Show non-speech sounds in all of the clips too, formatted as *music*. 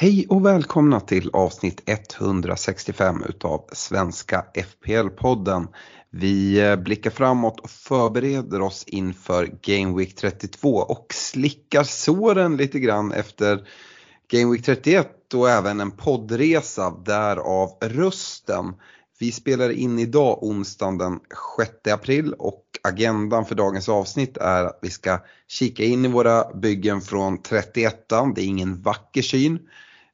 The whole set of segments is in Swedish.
Hej och välkomna till avsnitt 165 utav Svenska FPL-podden. Vi eh, blickar framåt och förbereder oss inför Game Week 32 och slickar såren lite grann efter Game Week 31 och även en poddresa därav rösten. Vi spelar in idag onsdagen den 6 april och agendan för dagens avsnitt är att vi ska kika in i våra byggen från 31 Det är ingen vacker syn.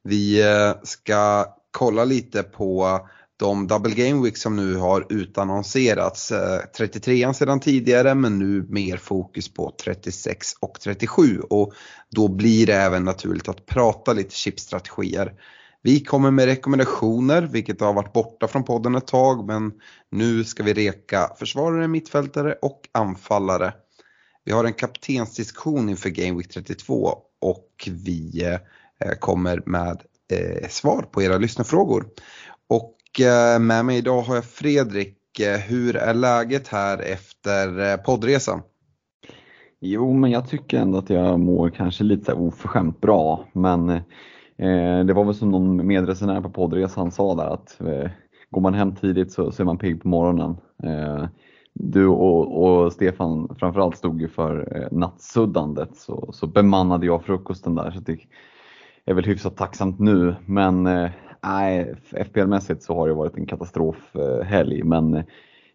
Vi eh, ska kolla lite på de double game weeks som nu har utannonserats. Eh, 33an sedan tidigare men nu mer fokus på 36 och 37 och då blir det även naturligt att prata lite chipstrategier. Vi kommer med rekommendationer vilket har varit borta från podden ett tag men nu ska vi reka försvarare, mittfältare och anfallare. Vi har en kaptensdiskussion inför Game Week 32 och vi eh, Eh, kommer med eh, svar på era lyssnarfrågor. Och eh, med mig idag har jag Fredrik. Eh, hur är läget här efter eh, poddresan? Jo, men jag tycker ändå att jag mår kanske lite oförskämt bra. Men eh, det var väl som någon medresenär på poddresan sa där att eh, går man hem tidigt så, så är man pigg på morgonen. Eh, du och, och Stefan framförallt stod ju för eh, nattsuddandet så, så bemannade jag frukosten där. Så det är väl hyfsat tacksamt nu. Men eh, nej, FPL-mässigt så har det varit en katastrofhelg. Men eh,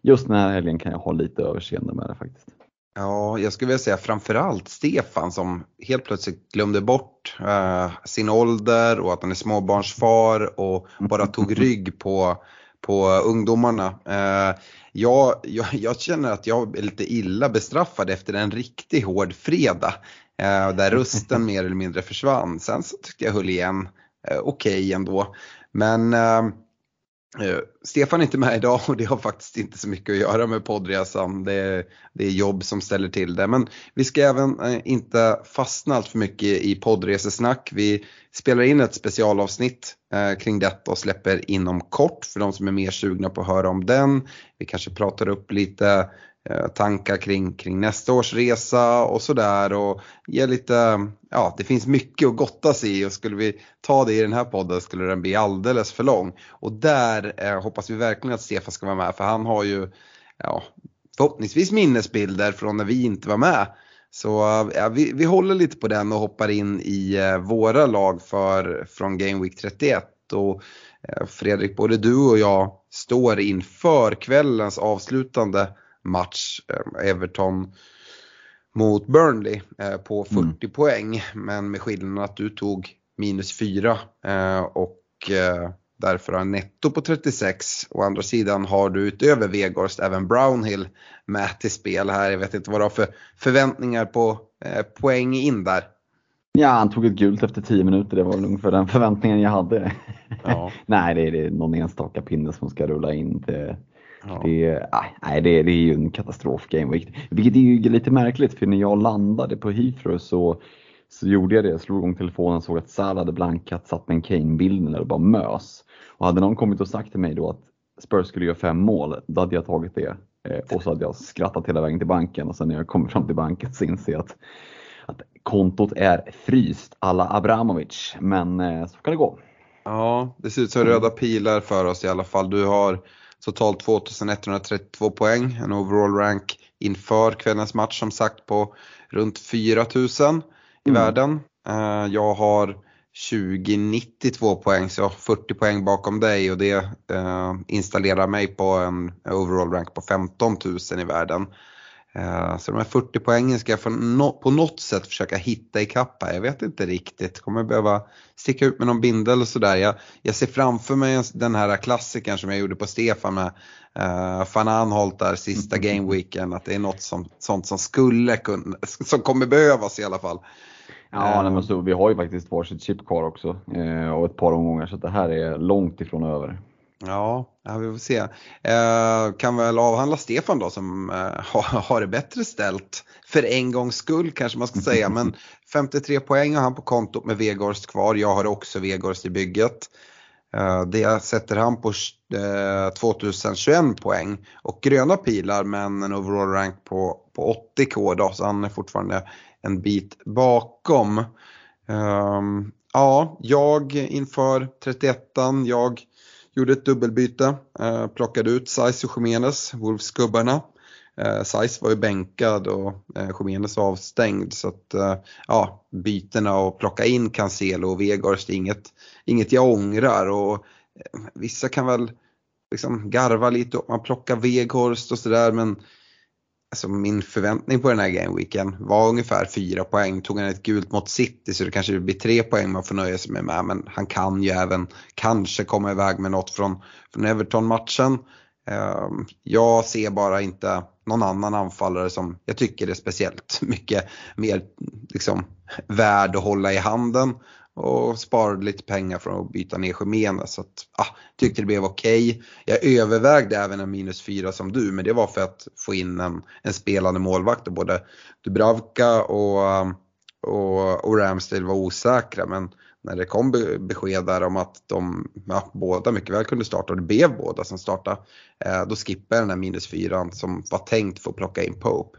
just den här helgen kan jag ha lite överseende med det faktiskt. Ja, jag skulle vilja säga framförallt Stefan som helt plötsligt glömde bort eh, sin ålder och att han är småbarnsfar och *laughs* bara tog rygg på, på ungdomarna. Eh, jag, jag, jag känner att jag är lite illa bestraffad efter en riktigt hård fredag. Eh, där rösten *laughs* mer eller mindre försvann. Sen så tyckte jag höll igen eh, okej okay ändå. Men eh, Eh, Stefan är inte med idag och det har faktiskt inte så mycket att göra med poddresan. Det är, det är jobb som ställer till det. Men vi ska även inte fastna allt för mycket i poddresesnack. Vi spelar in ett specialavsnitt kring detta och släpper inom kort för de som är mer sugna på att höra om den. Vi kanske pratar upp lite Eh, tankar kring, kring nästa års resa och sådär och ger lite, ja det finns mycket att gotta sig i och skulle vi ta det i den här podden skulle den bli alldeles för lång. Och där eh, hoppas vi verkligen att Stefan ska vara med för han har ju ja, förhoppningsvis minnesbilder från när vi inte var med. Så eh, ja, vi, vi håller lite på den och hoppar in i eh, våra lag för, från Game Week 31. Och, eh, Fredrik, både du och jag står inför kvällens avslutande match, eh, Everton mot Burnley eh, på 40 mm. poäng. Men med skillnaden att du tog minus 4 eh, och därför har en netto på 36. Å andra sidan har du utöver Vegårst även Brownhill med till spel här. Jag vet inte vad du har för förväntningar på poäng in där. Ja, han tog ett gult efter 10 minuter. Det var väl ungefär den förväntningen jag hade. Ja. *laughs* Nej, det är, det är någon enstaka pinne som ska rulla in till Ja. Det, nej, det, det är ju en katastrof Game Week. Vilket är ju lite märkligt för när jag landade på Heathrow så, så gjorde jag det. Jag slog igång telefonen och såg att Salah hade blankat, satt med en Kane-bilden och bara mös. Och hade någon kommit och sagt till mig då att Spurs skulle göra fem mål, då hade jag tagit det. Eh, och så hade jag skrattat hela vägen till banken och sen när jag kommer fram till banken så inser jag att, att kontot är fryst alla Abramovic. Men eh, så kan det gå. Ja, det ser ut som röda pilar för oss i alla fall. Du har Totalt 2132 poäng, en overall rank inför kvällens match som sagt på runt 4000 i mm. världen. Eh, jag har 2092 poäng så jag har 40 poäng bakom dig och det uh, installerar mig på en overall rank på 15 000 i världen. Uh, så de här 40 poängen ska jag på något sätt försöka hitta i kappa. Jag vet inte riktigt. Kommer behöva sticka ut med någon bindel och sådär. Jag, jag ser framför mig den här klassikern som jag gjorde på Stefan med uh, Van Anholt där sista mm. gameweeken. Att det är något som, sånt som skulle kunna, *laughs* som kommer behövas i alla fall. Ja, men så, vi har ju faktiskt varsitt chip kvar också eh, och ett par omgångar så det här är långt ifrån över. Ja, vi får se. Eh, kan väl avhandla Stefan då som eh, *laughs* har, det bättre ställt. För en gångs skull kanske man ska säga. Men *laughs* 53 poäng har han på kontot med Vegårst kvar. Jag har också Vegårst i bygget. Eh, det sätter han på 2021 eh, poäng och gröna pilar men en overall rank på, på 80k då så han är fortfarande en bit bakom. Um, ja, jag inför 31an, jag gjorde ett dubbelbyte, eh, plockade ut Saiz och Jimenez, Wolfsgubbarna. Eh, Saiz var ju bänkad och eh, Jimenez var avstängd så att eh, ja, bytena och plocka in Cancelo och Vegårst är inget, inget jag ångrar och eh, vissa kan väl liksom garva lite och man plockar Veghorst och sådär men alltså min förväntning på den här gameweeken var ungefär fyra poäng. Tog han ett gult mot City så det kanske blir tre poäng man får nöja sig med, men han kan ju även kanske komma iväg med något från, från Everton-matchen. Ehm, jag ser bara inte någon annan anfallare som jag tycker är speciellt *laughs* mycket mer liksom, värd att hålla i handen och sparade lite pengar från att byta ner gemene, Så att, ah, tyckte det blev okej. Okay. Jag övervägde även en minus 4 som du, men det var för att få in en, en spelande målvakt. Och både Dubravka och, um, och, och Ramsdale var osäkra. Men när det kom besked där om att de ja, båda mycket väl kunde starta och det blev båda som startade. Eh, då skippade jag den här minus 4 som var tänkt för att plocka in Pope.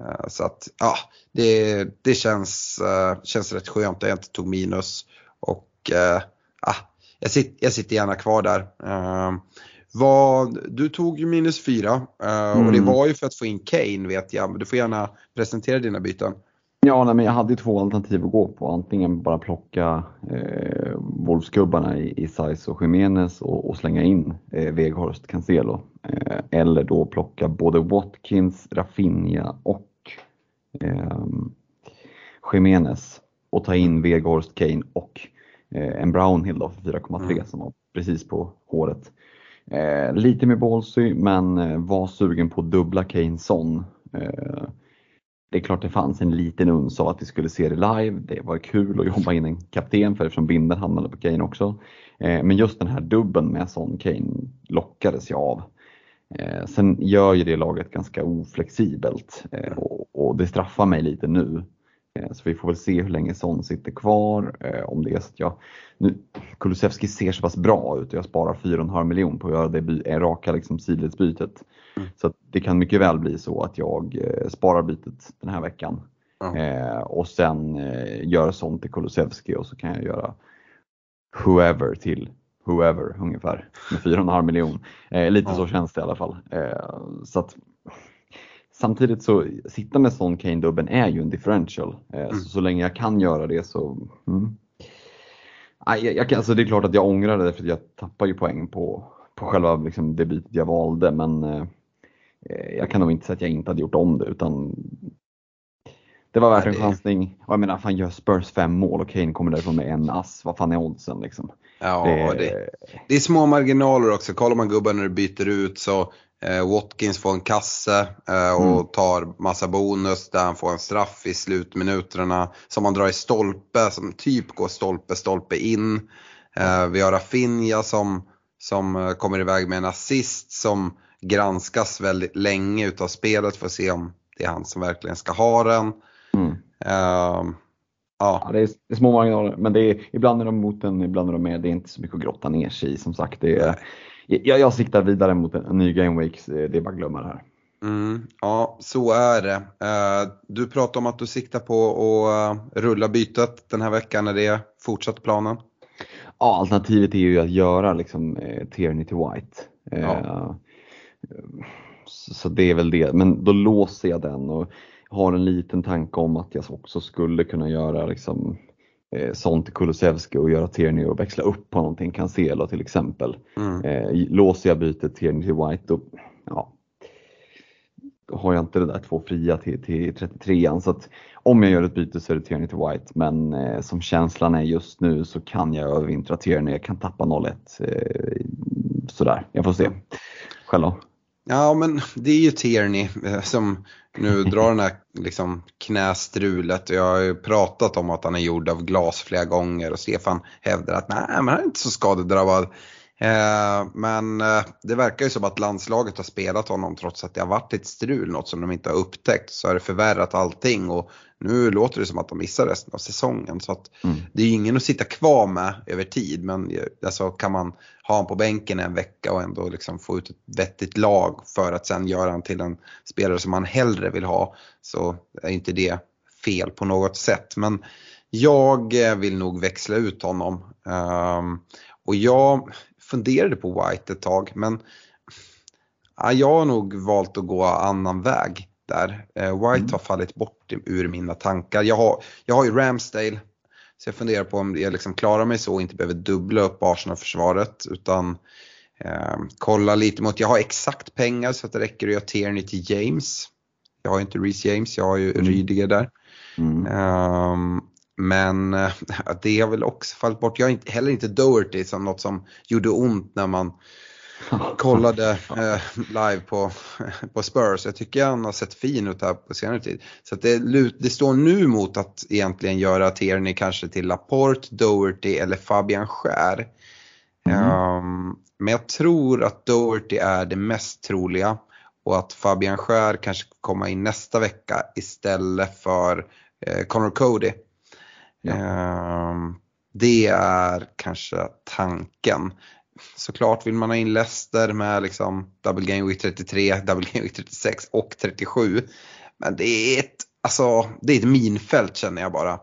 Eh, så att ja, det, det känns, uh, känns rätt skönt att jag inte tog minus. Och uh, ah, jag, sitter, jag sitter gärna kvar där. Vad, du tog ju minus fyra uh, mm. och det mm. var ju för att få in Kane vet jag. Men du får gärna presentera dina byten. Ja, nej, men jag hade två alternativ att gå på. Antingen bara plocka eh, Wolfsgubbarna i, i Saiz och Jiménez och, och, slänga in eh, Weghorst Cancelo. Eh, eller då plocka både Watkins, Rafinha och eh, Jiménez och ta in Weghorst, Kane och eh, en Brownhill då för 4,3 mm. som var precis på håret. Eh, lite mer ballsy men eh, var sugen på dubbla Kane Son. Eh, det är klart det fanns en liten uns av att vi skulle se det live. Det var kul att jobba in en kapten för eftersom binden hamnade på Kane också. Eh, men just den här dubben med Son Kane lockades jag av. Eh, sen gör ju det laget ganska oflexibelt eh, och, det straffar mig lite nu. Så vi får väl se hur länge Son sitter kvar. Om det är så att jag, nu, Kulusevski ser så pass bra ut och jag sparar 4,5 miljon på att göra det raka liksom, sidledsbytet. Mm. Så det kan mycket väl bli så att jag eh, sparar bytet den här veckan. Mm. Eh, och sen eh, gör sånt till Kulusevski och så kan jag göra whoever till whoever ungefär med 4,5 miljon. Eh, lite mm. så känns det i alla fall. Eh, så att, samtidigt så sitta med sån Kane-dubben är ju en differential. Eh, mm. så, så länge jag kan göra det så mm. jag, jag, alltså det är klart att jag ångrar det för jag tappar ju poäng på, på själva liksom, det bytet jag valde men eh, Eh, jag kan nog inte säga att jag inte hade gjort om det utan det var värt en chansning. Och jag menar, fan gör Spurs fem mål och Kane kommer därifrån med en ass. Vad fan är oddsen liksom? Ja, det, det, det är små marginaler också. Kollar man gubben när du byter ut så eh, Watkins får en kasse eh, och mm. tar massa bonus där han får en straff i slutminuterna som man drar i stolpe, som typ går stolpe, stolpe in. Eh, vi har Rafinha som, som eh, kommer iväg med en assist som granskas väldigt länge utav spelet för att se om det är han som verkligen ska ha den. Mm. Uh, ja. ja. det, är, små marginaler, men det är, ibland är de mot en, ibland är de med. Det är inte så mycket att grotta ner sig i som sagt. Det är, jag, jag siktar vidare mot en, en ny Game Week, det är bara att glömma det här. Mm, ja, så är det. Uh, du pratade om att du siktar på att uh, rulla bytet den här veckan. Är det fortsatt planen? Ja, alternativet är ju att göra liksom, eh, Tierney till White. Ja. Så det är väl det, men då låser jag den och har en liten tanke om att jag också skulle kunna göra liksom, eh, sånt till Kulusevski och göra Tierney och växla upp på någonting, Cancelo till exempel. Mm. Eh, låser jag bytet Tierney till White då, ja, då har jag inte det där två fria till, till 33an. Så att om jag gör ett byte så är det Tierney till White. Men eh, som känslan är just nu så kan jag övervintra Tierney. Jag kan tappa 0-1. Eh, sådär, jag får se. Själv då? Ja, men det är ju Tierney eh, som nu drar den här liksom, knästrulet. Jag har ju pratat om att han är gjord av glas flera gånger och Stefan hävdar att nej, men han är inte så skadedrabbad. Eh, men eh, det verkar ju som att landslaget har spelat honom trots att det har varit ett strul, något som de inte har upptäckt. Så har det förvärrat allting och nu låter det som att de missar resten av säsongen. Så att mm. det är ju ingen att sitta kvar med över tid. Men eh, alltså, kan man ha honom på bänken en vecka och ändå liksom få ut ett vettigt lag för att sen göra honom till en spelare som man hellre vill ha så är inte det fel på något sätt. Men jag vill nog växla ut honom. Um, och jag funderade på White ett tag men ja, jag har nog valt att gå annan väg där. Eh, White mm. har fallit bort ur mina tankar. Jag har, jag har ju Ramsdale så jag funderar på om jag liksom klarar mig så och inte behöver dubbla upp Arsenal-försvaret utan eh, kolla lite mot, jag har exakt pengar så att det räcker att göra Tierney till James. Jag har ju inte Reece James, jag har ju mm. Rydiger där. Mm. Um, men äh, *laughs* det har väl också fallit bort. Jag har inte, heller inte Doherty som något som gjorde ont när man *laughs* kollade äh, live på, *laughs* på Spurs. Jag tycker han har sett fin ut här på senare tid. Så det, det, står nu mot att egentligen göra Tierney kanske till Laporte, Doherty eller Fabian Skär. Mm. Um, men jag tror att Doherty är det mest troliga och att Fabian Skär kanske kommer in nästa vecka istället för eh, Connor Cody. Ja. Ehm, det är kanske tanken. Såklart vill man ha in Leicester med liksom Double Game Week 33, Double Game Week 36 och 37. Men det är ett, alltså, det är ett minfält känner jag bara.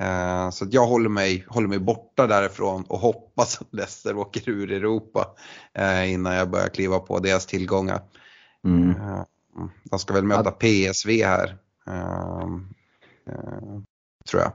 Uh, så jag håller mig, håller mig borta därifrån och hoppas att Leicester åker ur Europa uh, innan jag börjar kliva på deras tillgångar. Mm. Uh, de ska väl möta PSV här. Ehm, tror jag.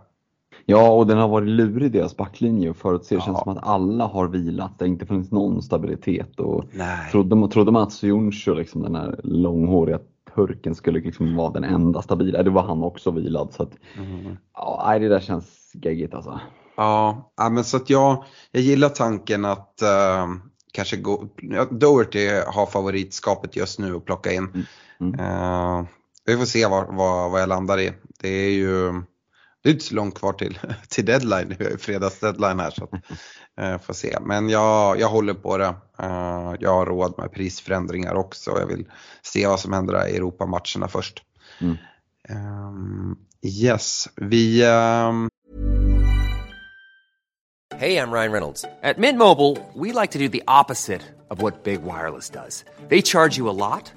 Ja, och den har varit lurig deras backlinje och förutse. Det ja. känns som att alla har vilat. Det har inte funnits någon stabilitet. Och Nej. trodde, trodde man att Sujuncu, liksom den här långhåriga turken, skulle liksom vara den enda stabila. Det var han också vilad. Så att, mm. ja, det där känns geggigt alltså. Ja, men så att jag, jag gillar tanken att uh, kanske gå, Doherty har favoritskapet just nu att plocka in. Mm. Mm. Uh, vi får se vad, vad, vad jag landar i. Det är ju det är inte så långt kvar till, *laughs* till deadline, vi har ju fredags deadline här så att, eh, får se. Men jag, jag håller på det. Eh, jag har råd med prisförändringar också. Jag vill se vad som händer i Europamatcherna först. Mm. Um, yes, vi... Um... Hej, jag Ryan Reynolds. At Mint Mobile, we like to do the opposite of what Big Wireless does. They charge you a lot.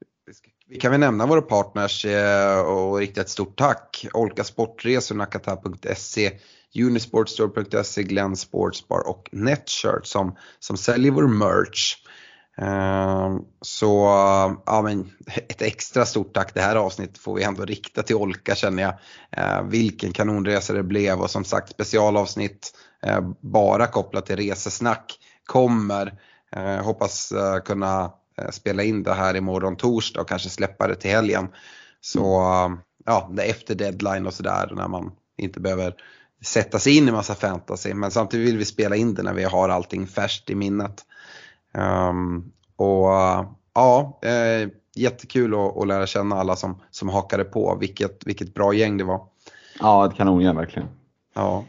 Vi kan väl nämna våra partners eh, och rikta ett stort tack. Olka Sportresor, Nakata.se, Unisportstore.se, Glenn Sportsbar och Netshirt som, som säljer vår merch. Ehm, så ja, men ett extra stort tack det här avsnittet får vi ändå rikta till Olka känner jag. Ehm, vilken kanonresa det blev och som sagt specialavsnitt eh, bara kopplat till resesnack kommer. Ehm, hoppas eh, kunna spela in det här imorgon torsdag och kanske släppa det till helgen. Så mm. ja, efter deadline och sådär när man inte behöver sätta sig in i massa fantasy. Men samtidigt vill vi spela in det när vi har allting färskt i minnet. Um, och ja, eh, jättekul att, att, lära känna alla som, som hakade på. Vilket, vilket bra gäng det var. Ja, ett kanongäng verkligen. Ja.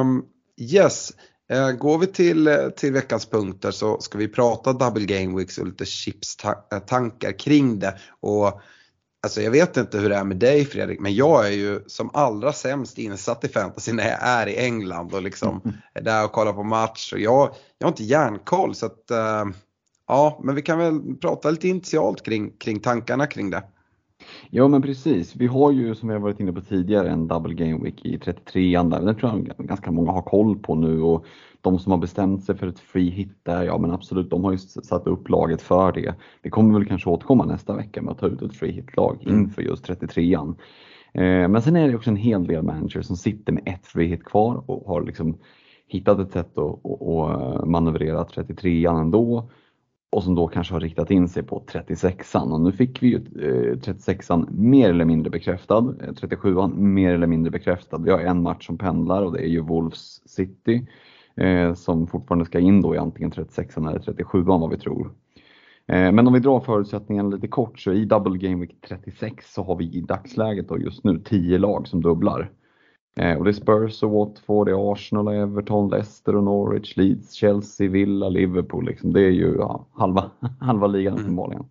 Um, yes, Eh, går vi till, eh, till veckans punkter så ska vi prata Double Game Weeks och lite chips-tankar eh, kring det. Och Alltså jag vet inte hur det är med dig Fredrik, men jag är ju som allra sämst insatt i fantasy när jag är i England och liksom *laughs* är där och kollar på match. Och jag, jag har inte järnkoll så att, ja, men vi kan väl prata lite initialt kring, kring tankarna kring det. Ja men precis. Vi har ju som vi har varit inne på tidigare en double game week i 33an där. Den tror jag ganska många har koll på nu och de som har bestämt sig för ett free hit där, ja men absolut, de har ju satt upp laget för det. Vi kommer väl kanske återkomma nästa vecka med att ta ut ett free hit-lag mm. inför just 33an. Eh, men sen är det också en hel del managers som sitter med ett free hit kvar och har liksom hittat ett sätt att, att, att manövrera 33an ändå och som då kanske har riktat in sig på 36an. Och nu fick vi ju eh, 36an mer eller mindre bekräftad, eh, 37an mer eller mindre bekräftad. Vi har en match som pendlar och det är ju Wolves City eh, som fortfarande ska in då i antingen 36an eller 37an vad vi tror. Eh, men om vi drar förutsättningarna lite kort så i Double Game Week 36 så har vi i dagsläget då just nu 10 lag som dubblar. Eh, och det är Spurs och Watford, det är Arsenal, Everton, Leicester och Norwich, Leeds, Chelsea, Villa, Liverpool. Liksom. Det är ju ja, halva, *laughs* halva ligan mm. uppenbarligen.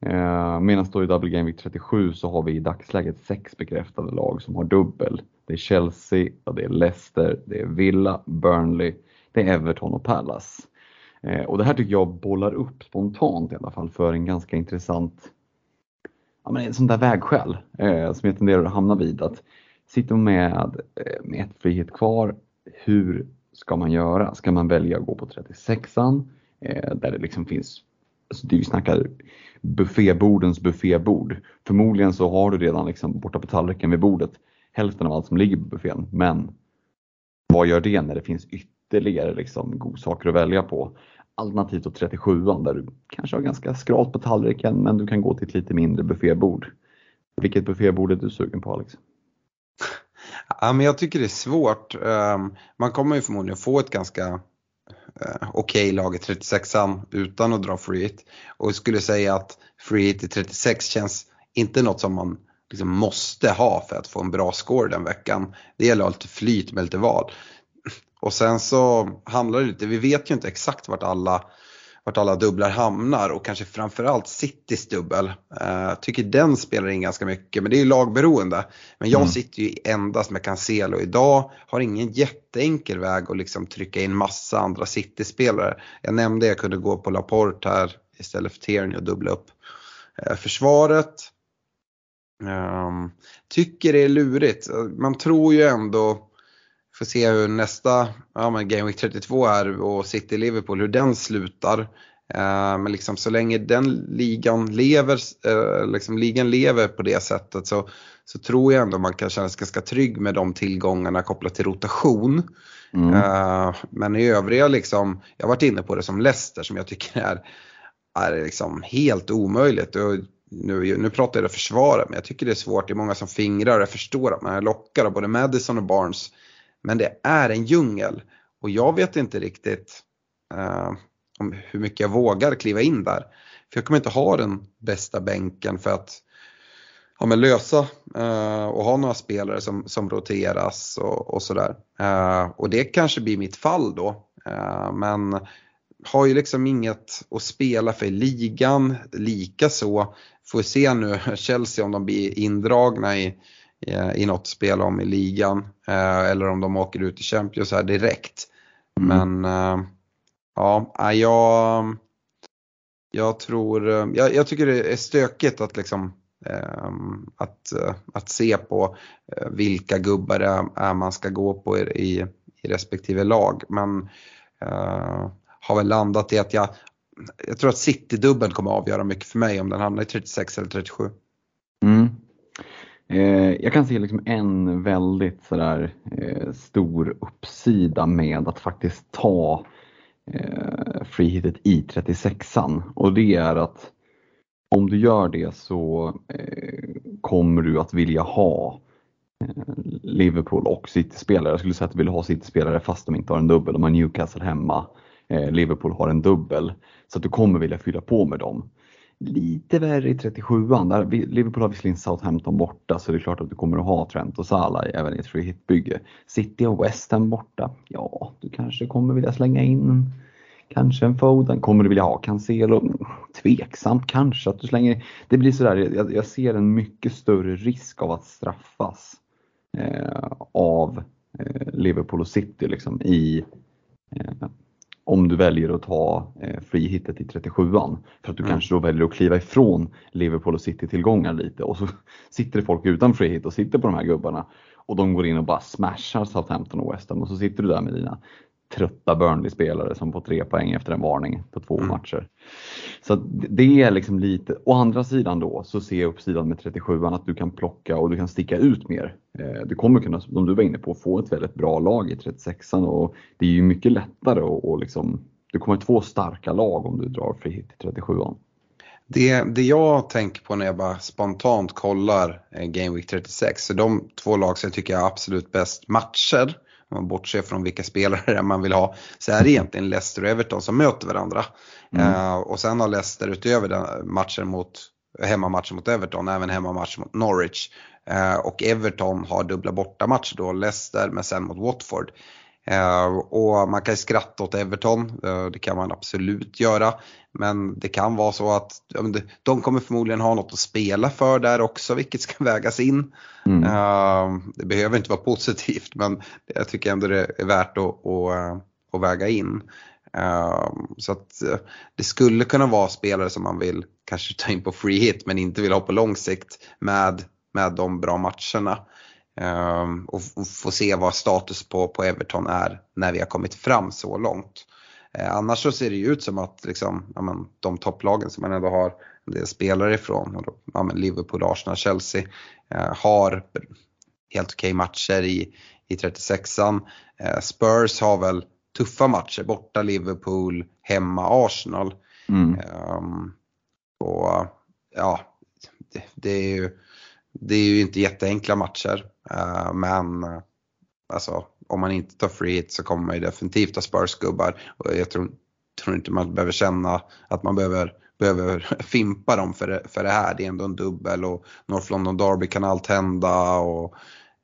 Eh, Medan då i Double Game Week 37 så har vi i dagsläget sex bekräftade lag som har dubbel. Det är Chelsea, det är Leicester, det är Villa, Burnley, det är Everton och Palace. Eh, och det här tycker jag bollar upp spontant i alla fall för en ganska intressant ja, men ett sånt där vägskäl eh, som jag tenderar att hamna vid. Att sitter man med, eh, med ett frihet kvar, hur ska man göra? Ska man välja att gå på 36an eh, där det liksom finns, alltså du snackar buffébordens buffébord. Förmodligen så har du redan liksom borta på tallriken vid bordet hälften av allt som ligger på buffén. Men vad gör det när det finns ytterligare liksom godsaker att välja på? Alternativt 37an där du kanske har ganska skralt på tallriken men du kan gå till ett lite mindre buffébord. Vilket buffébord är du sugen på Alex? Ja, men jag tycker det är svårt. Ehm, man kommer ju förmodligen få ett ganska eh, okej okay lag i 36an utan att dra free hit. Och jag skulle säga att free hit i 36 känns inte något som man liksom måste ha för att få en bra score den veckan. Det gäller att ha lite flyt med lite val. Och sen så handlar det lite, vi vet ju inte exakt vart alla vart alla dubblar hamnar och kanske framförallt Citys dubbel. Uh, tycker den spelar in ganska mycket men det är ju lagberoende. Men jag mm. sitter ju endast med Cancelo idag, har ingen jätteenkel väg att liksom trycka in massa andra City-spelare. Jag nämnde att jag kunde gå på Laporte här istället för Tierney och dubbla upp uh, försvaret. Um, tycker det är lurigt. Man tror ju ändå Får se hur nästa, ja men Game Week 32 är och City-Liverpool, hur den slutar. Eh, men liksom så länge den ligan lever, eh, liksom ligan lever på det sättet så, så tror jag ändå man kan känna sig ganska trygg med de tillgångarna kopplat till rotation. Mm. Eh, men i övriga liksom, jag har varit inne på det som Leicester som jag tycker är, är liksom helt omöjligt. Och nu, nu pratar jag det försvaret men jag tycker det är svårt, det är många som fingrar och jag förstår att man är lockad av både Madison och Barnes men det är en djungel och jag vet inte riktigt uh, om hur mycket jag vågar kliva in där. För jag kommer inte ha den bästa bänken för att ja, men lösa uh, och ha några spelare som, som roteras och, och sådär. Uh, och det kanske blir mitt fall då. men har ju liksom inget att spela för i ligan. Likaså får se nu *laughs* Chelsea om de blir indragna i i något spel om i ligan eh, eller om de åker ut i Champions här direkt. Mm. Men eh, ja, jag, jag tror, eh, jag, jag, tycker det är stökigt att liksom att, att se på vilka gubbar det är man ska gå på i, i respektive lag. Men uh, har väl landat i att jag, jag tror att City-dubbeln kommer avgöra mycket för mig om den hamnar i 36 eller 37. Mm. Eh, jag kan se liksom en väldigt sådär, eh, stor uppsida med att faktiskt ta eh, freehitet i 36an och det är att om du gör det så eh, kommer du att vilja ha eh, Liverpool och City-spelare. Jag skulle säga att du vill ha City-spelare fast de inte har en dubbel. De har Newcastle hemma, Liverpool har en dubbel. Så att du kommer vilja fylla på med dem lite värre i 37an. Där Liverpool har visserligen Southampton borta så det är klart att du kommer att ha Trent och Salah även i ett free hit-bygge. City och West Ham borta. Ja, du kanske kommer vilja slänga in kanske en Foden. Kommer du vilja ha Cancelo? Mm, tveksamt kanske att du slänger. Det blir sådär, jag, jag ser en mycket större risk av att straffas eh, av eh, Liverpool och City liksom i eh, om du väljer att ta eh, frihittet i 37an. För att du mm. kanske då väljer att kliva ifrån Liverpool och City-tillgångar lite och så *laughs* sitter det folk utan frihit och sitter på de här gubbarna och de går in och bara smashar Southampton och West Ham och så sitter du där med dina trötta Burnley-spelare som får tre poäng efter en varning på två mm. matcher. Så det är liksom lite, å andra sidan då så ser jag uppsidan med 37an att du kan plocka och du kan sticka ut mer. Eh, du kommer kunna, som du var inne på, få ett väldigt bra lag i 36an och det är ju mycket lättare att, att liksom du kommer två starka lag om du drar free hit i 37an. Det, det jag tänker på när jag bara spontant kollar eh, Game Week 36, så de två lag som jag tycker är absolut bäst matcher, om man bortser från vilka spelare *laughs* man vill ha, så är det egentligen Leicester och Everton som möter varandra. Mm. Uh, och sen har Leicester utöver den matchen mot, hemmamatchen mot Everton, även hemmamatch mot Norwich. Uh, och Everton har dubbla bortamatcher då, Leicester men sen mot Watford. Uh, och man kan skratta åt Everton, uh, det kan man absolut göra. Men det kan vara så att de kommer förmodligen ha något att spela för där också, vilket ska *laughs* vägas in. Mm. Uh, det behöver inte vara positivt, men jag tycker ändå det är värt att, att, att väga in. Så att det skulle kunna vara spelare som man vill kanske ta in på free hit men inte vill ha på lång sikt med, med de bra matcherna. Um, och, och få se vad status på, på Everton är när vi har kommit fram så långt. Uh, annars så ser det ju ut som att liksom, ja, men, de topplagen som man ändå har en del spelare ifrån, ja, men Liverpool, Arsenal, Chelsea, uh, har helt okej okay matcher i, i 36an. Uh, eh, Spurs har väl tuffa matcher, borta Liverpool, hemma Arsenal. Mm. Um, och ja, det, det, är ju, det är ju inte jätteenkla matcher. Uh, men alltså, om man inte tar free hit så kommer man ju definitivt ha Spurs-gubbar. Och jag tror, tror, inte man behöver känna att man behöver, behöver *laughs* fimpa dem för det, för det här. Det är ändå en dubbel och North London Derby kan allt hända. Och,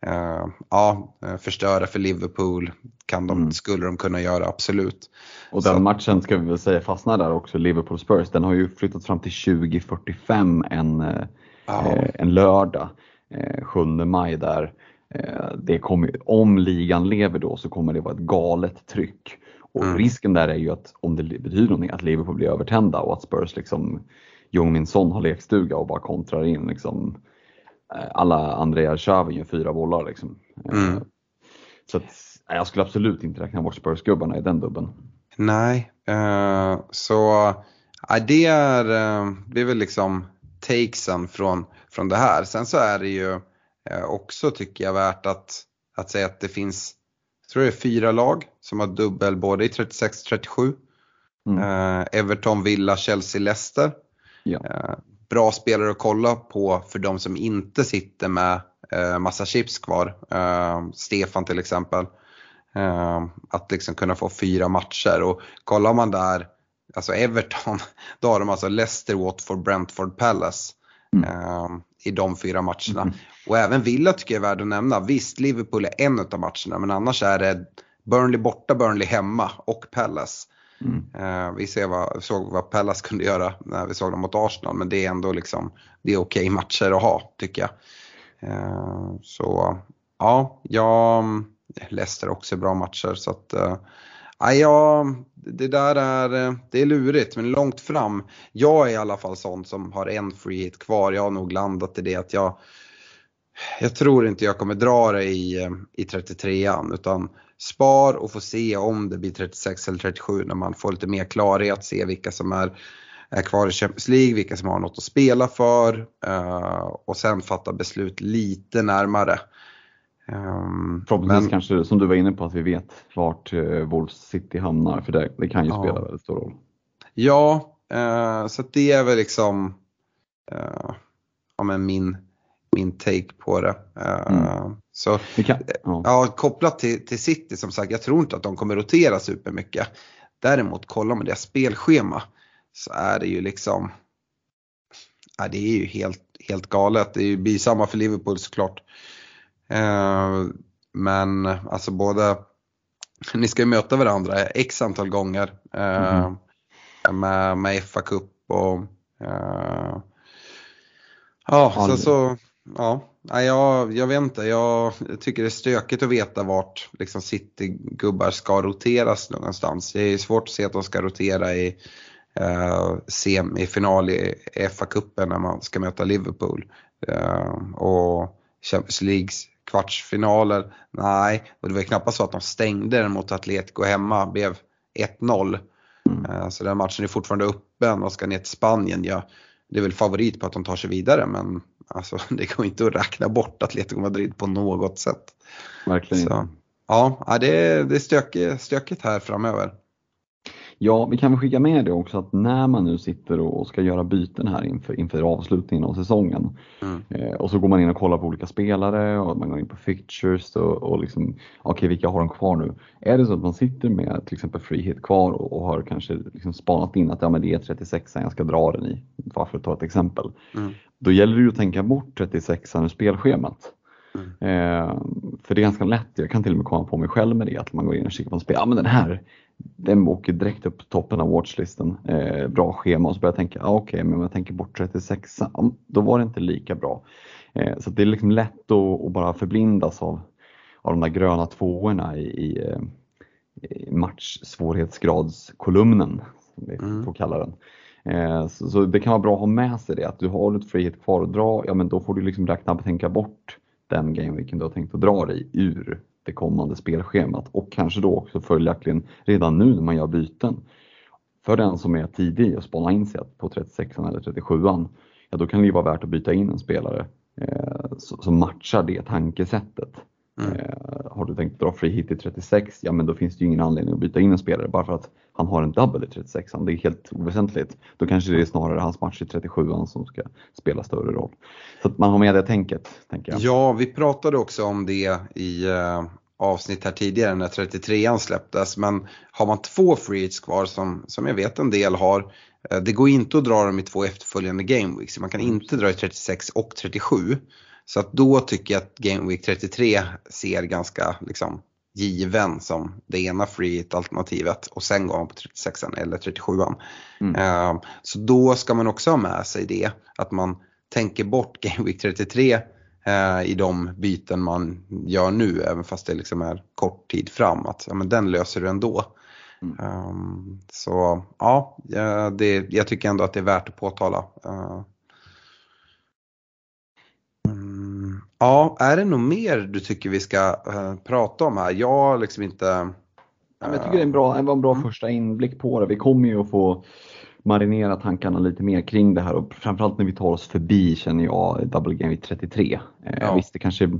uh, ja, förstöra för Liverpool kan de, mm. skulle de kunna göra, absolut. Och den så. matchen ska vi väl säga fastnar där också, Liverpool-Spurs, den har ju flyttat fram till 2045 en, ja. eh, en lördag. 7 eh, maj där. Eh, det kommer, om ligan lever då så kommer det vara ett galet tryck. Och mm. risken där är ju att om det betyder någonting att Liverpool blir övertända och att Spurs liksom Jung Min Son har lekstuga och bara kontrar in liksom eh, alla Andrea Xavi gör fyra bollar liksom. Mm. Så att, jag skulle absolut inte räkna bort Spurs-gubbarna i den dubben. Nej, uh, så uh, det, är, uh, det är väl liksom takesen från, från det här. Sen så är det ju eh, också tycker jag värt att, att säga att det finns, jag tror det är fyra lag som har dubbel både i 36-37. Mm. Eh, Everton, Villa, Chelsea, Leicester. Ja. Eh, bra spelare att kolla på för de som inte sitter med massa chips kvar. Stefan till exempel. Att liksom kunna få fyra matcher och kollar man där alltså Everton, *laughs* då har de alltså Leicester, Watford, Brentford, Palace mm. eh, i de fyra matcherna. Mm. Och även Villa tycker jag är värd att nämna. Visst, Liverpool är en av matcherna men annars är det Burnley borta, Burnley hemma och Palace. Mm. Eh, vi ser vad, såg vad Palace kunde göra när vi såg dem mot Arsenal men det är ändå liksom, det är okej okay matcher att ha tycker jag. Eh, så ja, jag, Leicester också bra matcher så att eh, Ja, det där är, eh, det är lurigt men långt fram. Jag är i alla fall sån som har en free hit kvar. Jag har nog landat i det att jag, jag tror inte jag kommer dra det i, eh, i 33an utan spar och få se om det blir 36 eller 37 när man får lite mer klarhet, se vilka som är, är kvar i Champions League, vilka som har något att spela för eh, och sen fatta beslut lite närmare. Um, Förhoppningsvis men, kanske, som du var inne på, att vi vet vart uh, Wolves City hamnar, för det, det kan ju ja. spela väldigt stor roll. Ja, uh, så det är väl liksom uh, ja, men min, min take på det. Mm. Så, kan, ja. ja. kopplat till, till City som sagt, jag tror inte att de kommer rotera supermycket. Däremot kollar man deras spelschema så är det ju liksom, ja, det är ju helt, helt galet. Det blir samma för Liverpool såklart. Men alltså både, ni ska ju möta varandra x antal gånger mm. med, med FA Cup och eh, ja, så, så ja, jag, jag vet inte. Jag tycker det är stökigt att veta vart liksom City-gubbar ska roteras någonstans. Det är svårt att se att de ska rotera i eh, semifinal i FA-cupen när man ska möta Liverpool. Eh, och Champions Leagues kvartsfinaler, nej. Och det var knappast så att de stängde den mot Atletico hemma, blev 1-0. Mm. Eh, så den matchen är fortfarande öppen och ska ner till Spanien. Ja, det är väl favorit på att de tar sig vidare men alltså, *laughs* det går inte att räkna bort Atletico Madrid på något sätt. Verkligen så, Ja, det är, det är stökigt, stökigt här framöver. Ja, vi kan väl skicka med det också att när man nu sitter och ska göra byten här inför, inför avslutningen av säsongen mm. eh, och så går man in och kollar på olika spelare och man går in på fixtures och, och liksom, okej okay, vilka har de kvar nu? Är det så att man sitter med till exempel free hit kvar och, och har kanske liksom spanat in att ja, men det är 36 jag ska dra den i, varför ta ett exempel. Mm. Då gäller det ju att tänka bort 36 ur spelschemat. Mm. Eh, för det är ganska lätt, jag kan till och med komma på mig själv med det, att man går in och kikar på en spel, ja men den här, den åker direkt upp på toppen av watchlisten. Eh, bra schema och så börjar jag tänka, ah, okej okay, men om jag tänker bort 36, då var det inte lika bra. Eh, så det är liksom lätt att, att, bara förblindas av, av de där gröna tvåorna i, i, eh, i matchsvårighetsgradskolumnen, som vi mm. får kalla den. Eh, så, så, det kan vara bra att ha med sig det, att du har ett frihet kvar att dra, ja men då får du liksom räkna och tänka bort den gameweeken du har tänkt att dra dig ur det kommande spelschemat och kanske då också följaktligen redan nu när man gör byten. För den som är tidig och spana in sig på 36 eller 37 ja då kan det ju vara värt att byta in en spelare eh, som matchar det tankesättet. Mm. Eh, har du tänkt dra free hit i 36, ja men då finns det ju ingen anledning att byta in en spelare bara för att han har en double i 36 Det är helt oväsentligt. Då kanske det är snarare hans match i 37 som ska spela större roll. Så att man har med det tänket. Tänker jag. Ja, vi pratade också om det i uh, avsnitt här tidigare när 33an släpptes. Men har man två free hits kvar som, som jag vet en del har. Uh, det går inte att dra dem i två efterföljande game weeks. Man kan inte dra i 36 och 37. Så att då tycker jag att Game Week 33 ser ganska liksom, given som det ena free alternativet och sen går man på 36 eller 37 mm. uh, Så då ska man också ha med sig det, att man tänker bort *laughs* Game Week 33 uh, i de byten man gör nu, även fast det liksom är kort tid fram, att ja, men den löser du ändå. Mm. Um, så ja, det, jag tycker ändå att det är värt att påtala. Uh, Ja, är det något mer du tycker vi ska uh, prata om här? Jag liksom inte... Uh... Ja, jag tycker det är en bra, en bra mm. första inblick på det. Vi kommer ju att få marinera tankarna lite mer kring det här och framförallt när vi tar oss förbi känner jag Double Game 33. Eh, ja. Visst, det kanske,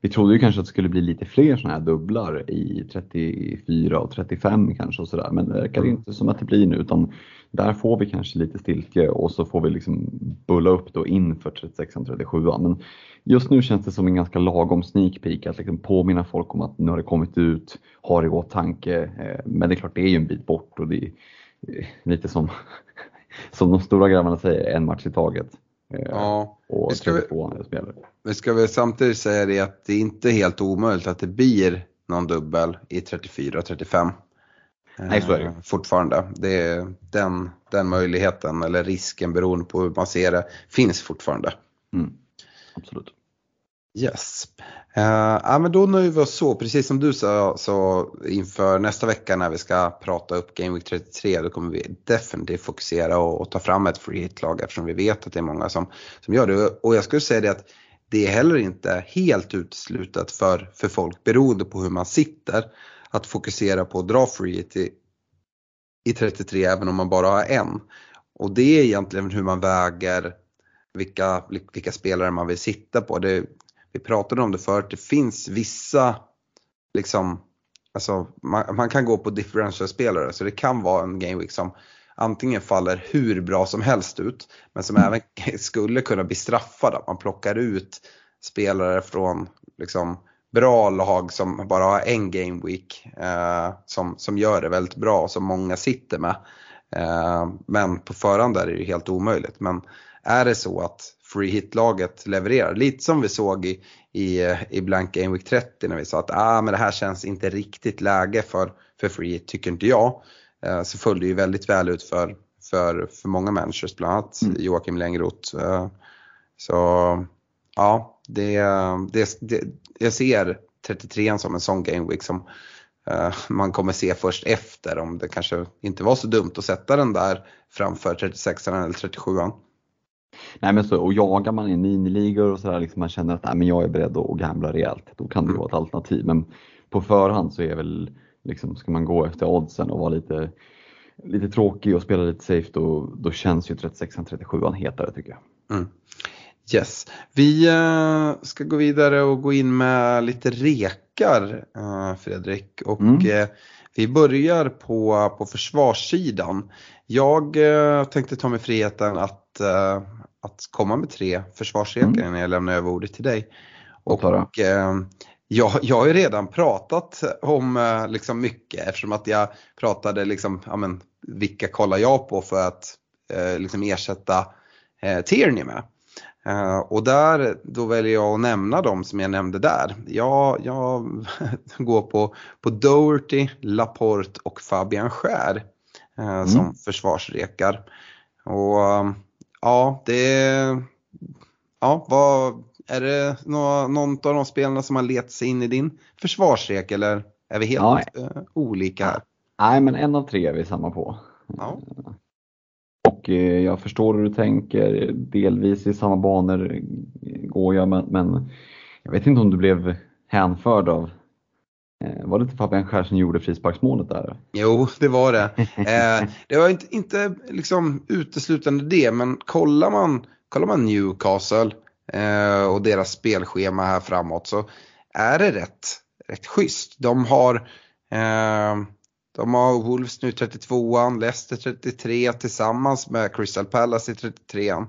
vi trodde ju kanske att det skulle bli lite fler sådana här dubblar i 34 och 35 kanske och sådär men det verkar mm. inte som att det blir nu utan där får vi kanske lite stiltje och så får vi liksom bulla upp då inför 36 och 37 men just nu känns det som en ganska lagom sneak peek att liksom påminna folk om att nu har det kommit ut, har i åtanke. Eh, men det är klart, det är ju en bit bort och det är eh, lite som, *laughs* som de stora grabbarna säger, en match i taget. Eh, ja, och vi ska, vi, vi ska väl samtidigt säga det att det är inte helt omöjligt att det blir någon dubbel i 34 och 35. Nej, så är det. Fortfarande. Det är den, den möjligheten eller risken beroende på hur man ser det finns fortfarande. Mm absolut. Yes. Uh, ja, men då nöjer vi oss så, precis som du sa så inför nästa vecka när vi ska prata upp Game Week 33 då kommer vi definitivt fokusera och, och ta fram ett free hit-lag eftersom vi vet att det är många som, som gör det. Och jag skulle säga det att det är heller inte helt uteslutet för, för folk beroende på hur man sitter att fokusera på att dra free hit i, i 33 även om man bara har en. Och det är egentligen hur man väger vilka, vilka spelare man vill sitta på. Det, vi pratade om det förut, det finns vissa, liksom, alltså man, man kan gå på differential-spelare så det kan vara en game week som antingen faller hur bra som helst ut men som även *laughs* skulle kunna bli straffad att man plockar ut spelare från liksom, bra lag som bara har en game week eh, som, som gör det väldigt bra och som många sitter med. Eh, men på förhand är det ju helt omöjligt. Men är det så att free hit-laget levererar, lite som vi såg i, i, i Blank Game Week 30 när vi sa att ah, men det här känns inte riktigt läge för, för free hit, tycker inte jag. Eh, så föll det ju väldigt väl ut för, för, för många managers, bland annat mm. Joakim Längroth. Eh, så ja, det, det, det, jag ser 33 som en sån game week som uh, man kommer se först efter om det kanske inte var så dumt att sätta den där framför 36 eller 37 Nej men så, och jagar man i miniligor och sådär, liksom man känner att nej, men jag är beredd att gambla rejält, då kan det mm. vara ett alternativ. Men på förhand så är väl, liksom, ska man gå efter oddsen och vara lite, lite tråkig och spela lite safe, då, då känns ju 36-37 hetare tycker jag. Mm. Yes, vi uh, ska gå vidare och gå in med lite rekar uh, Fredrik. Och mm. uh, Vi börjar på, på försvarssidan. Jag eh, tänkte ta mig friheten att, eh, att komma med tre försvarsrekar mm. när jag lämnar över ordet till dig. Och, och eh, jag, jag har ju redan pratat om eh, liksom mycket eftersom att jag pratade liksom, ja men, vilka kollar jag på för att eh, liksom ersätta eh, Tierney med. Uh, och där, då väljer jag att nämna dem som jag nämnde där. Jag, jag *laughs* går på, på Doherty, Laporte och Fabian Skär uh, mm. som försvarsrekar. Och uh, ja, det Ja, vad, är det nå, någon av de spelarna som har letat sig in i din försvarsrek eller är vi helt ja. olika här? Nej, men en av tre är vi samma på. Ja. Och jag förstår hur du tänker, delvis i samma banor går jag men, men jag vet inte om du blev hänförd av eh, var det inte Fabian Skär som gjorde frisparksmålet där? Jo, det var det. Eh, det var inte, inte liksom uteslutande det, men kollar man, kollar man Newcastle eh, och deras spelschema här framåt så är det rätt, rätt schysst. De har de har Wolves nu 32an, Leicester 33 tillsammans med Crystal Palace i 33an.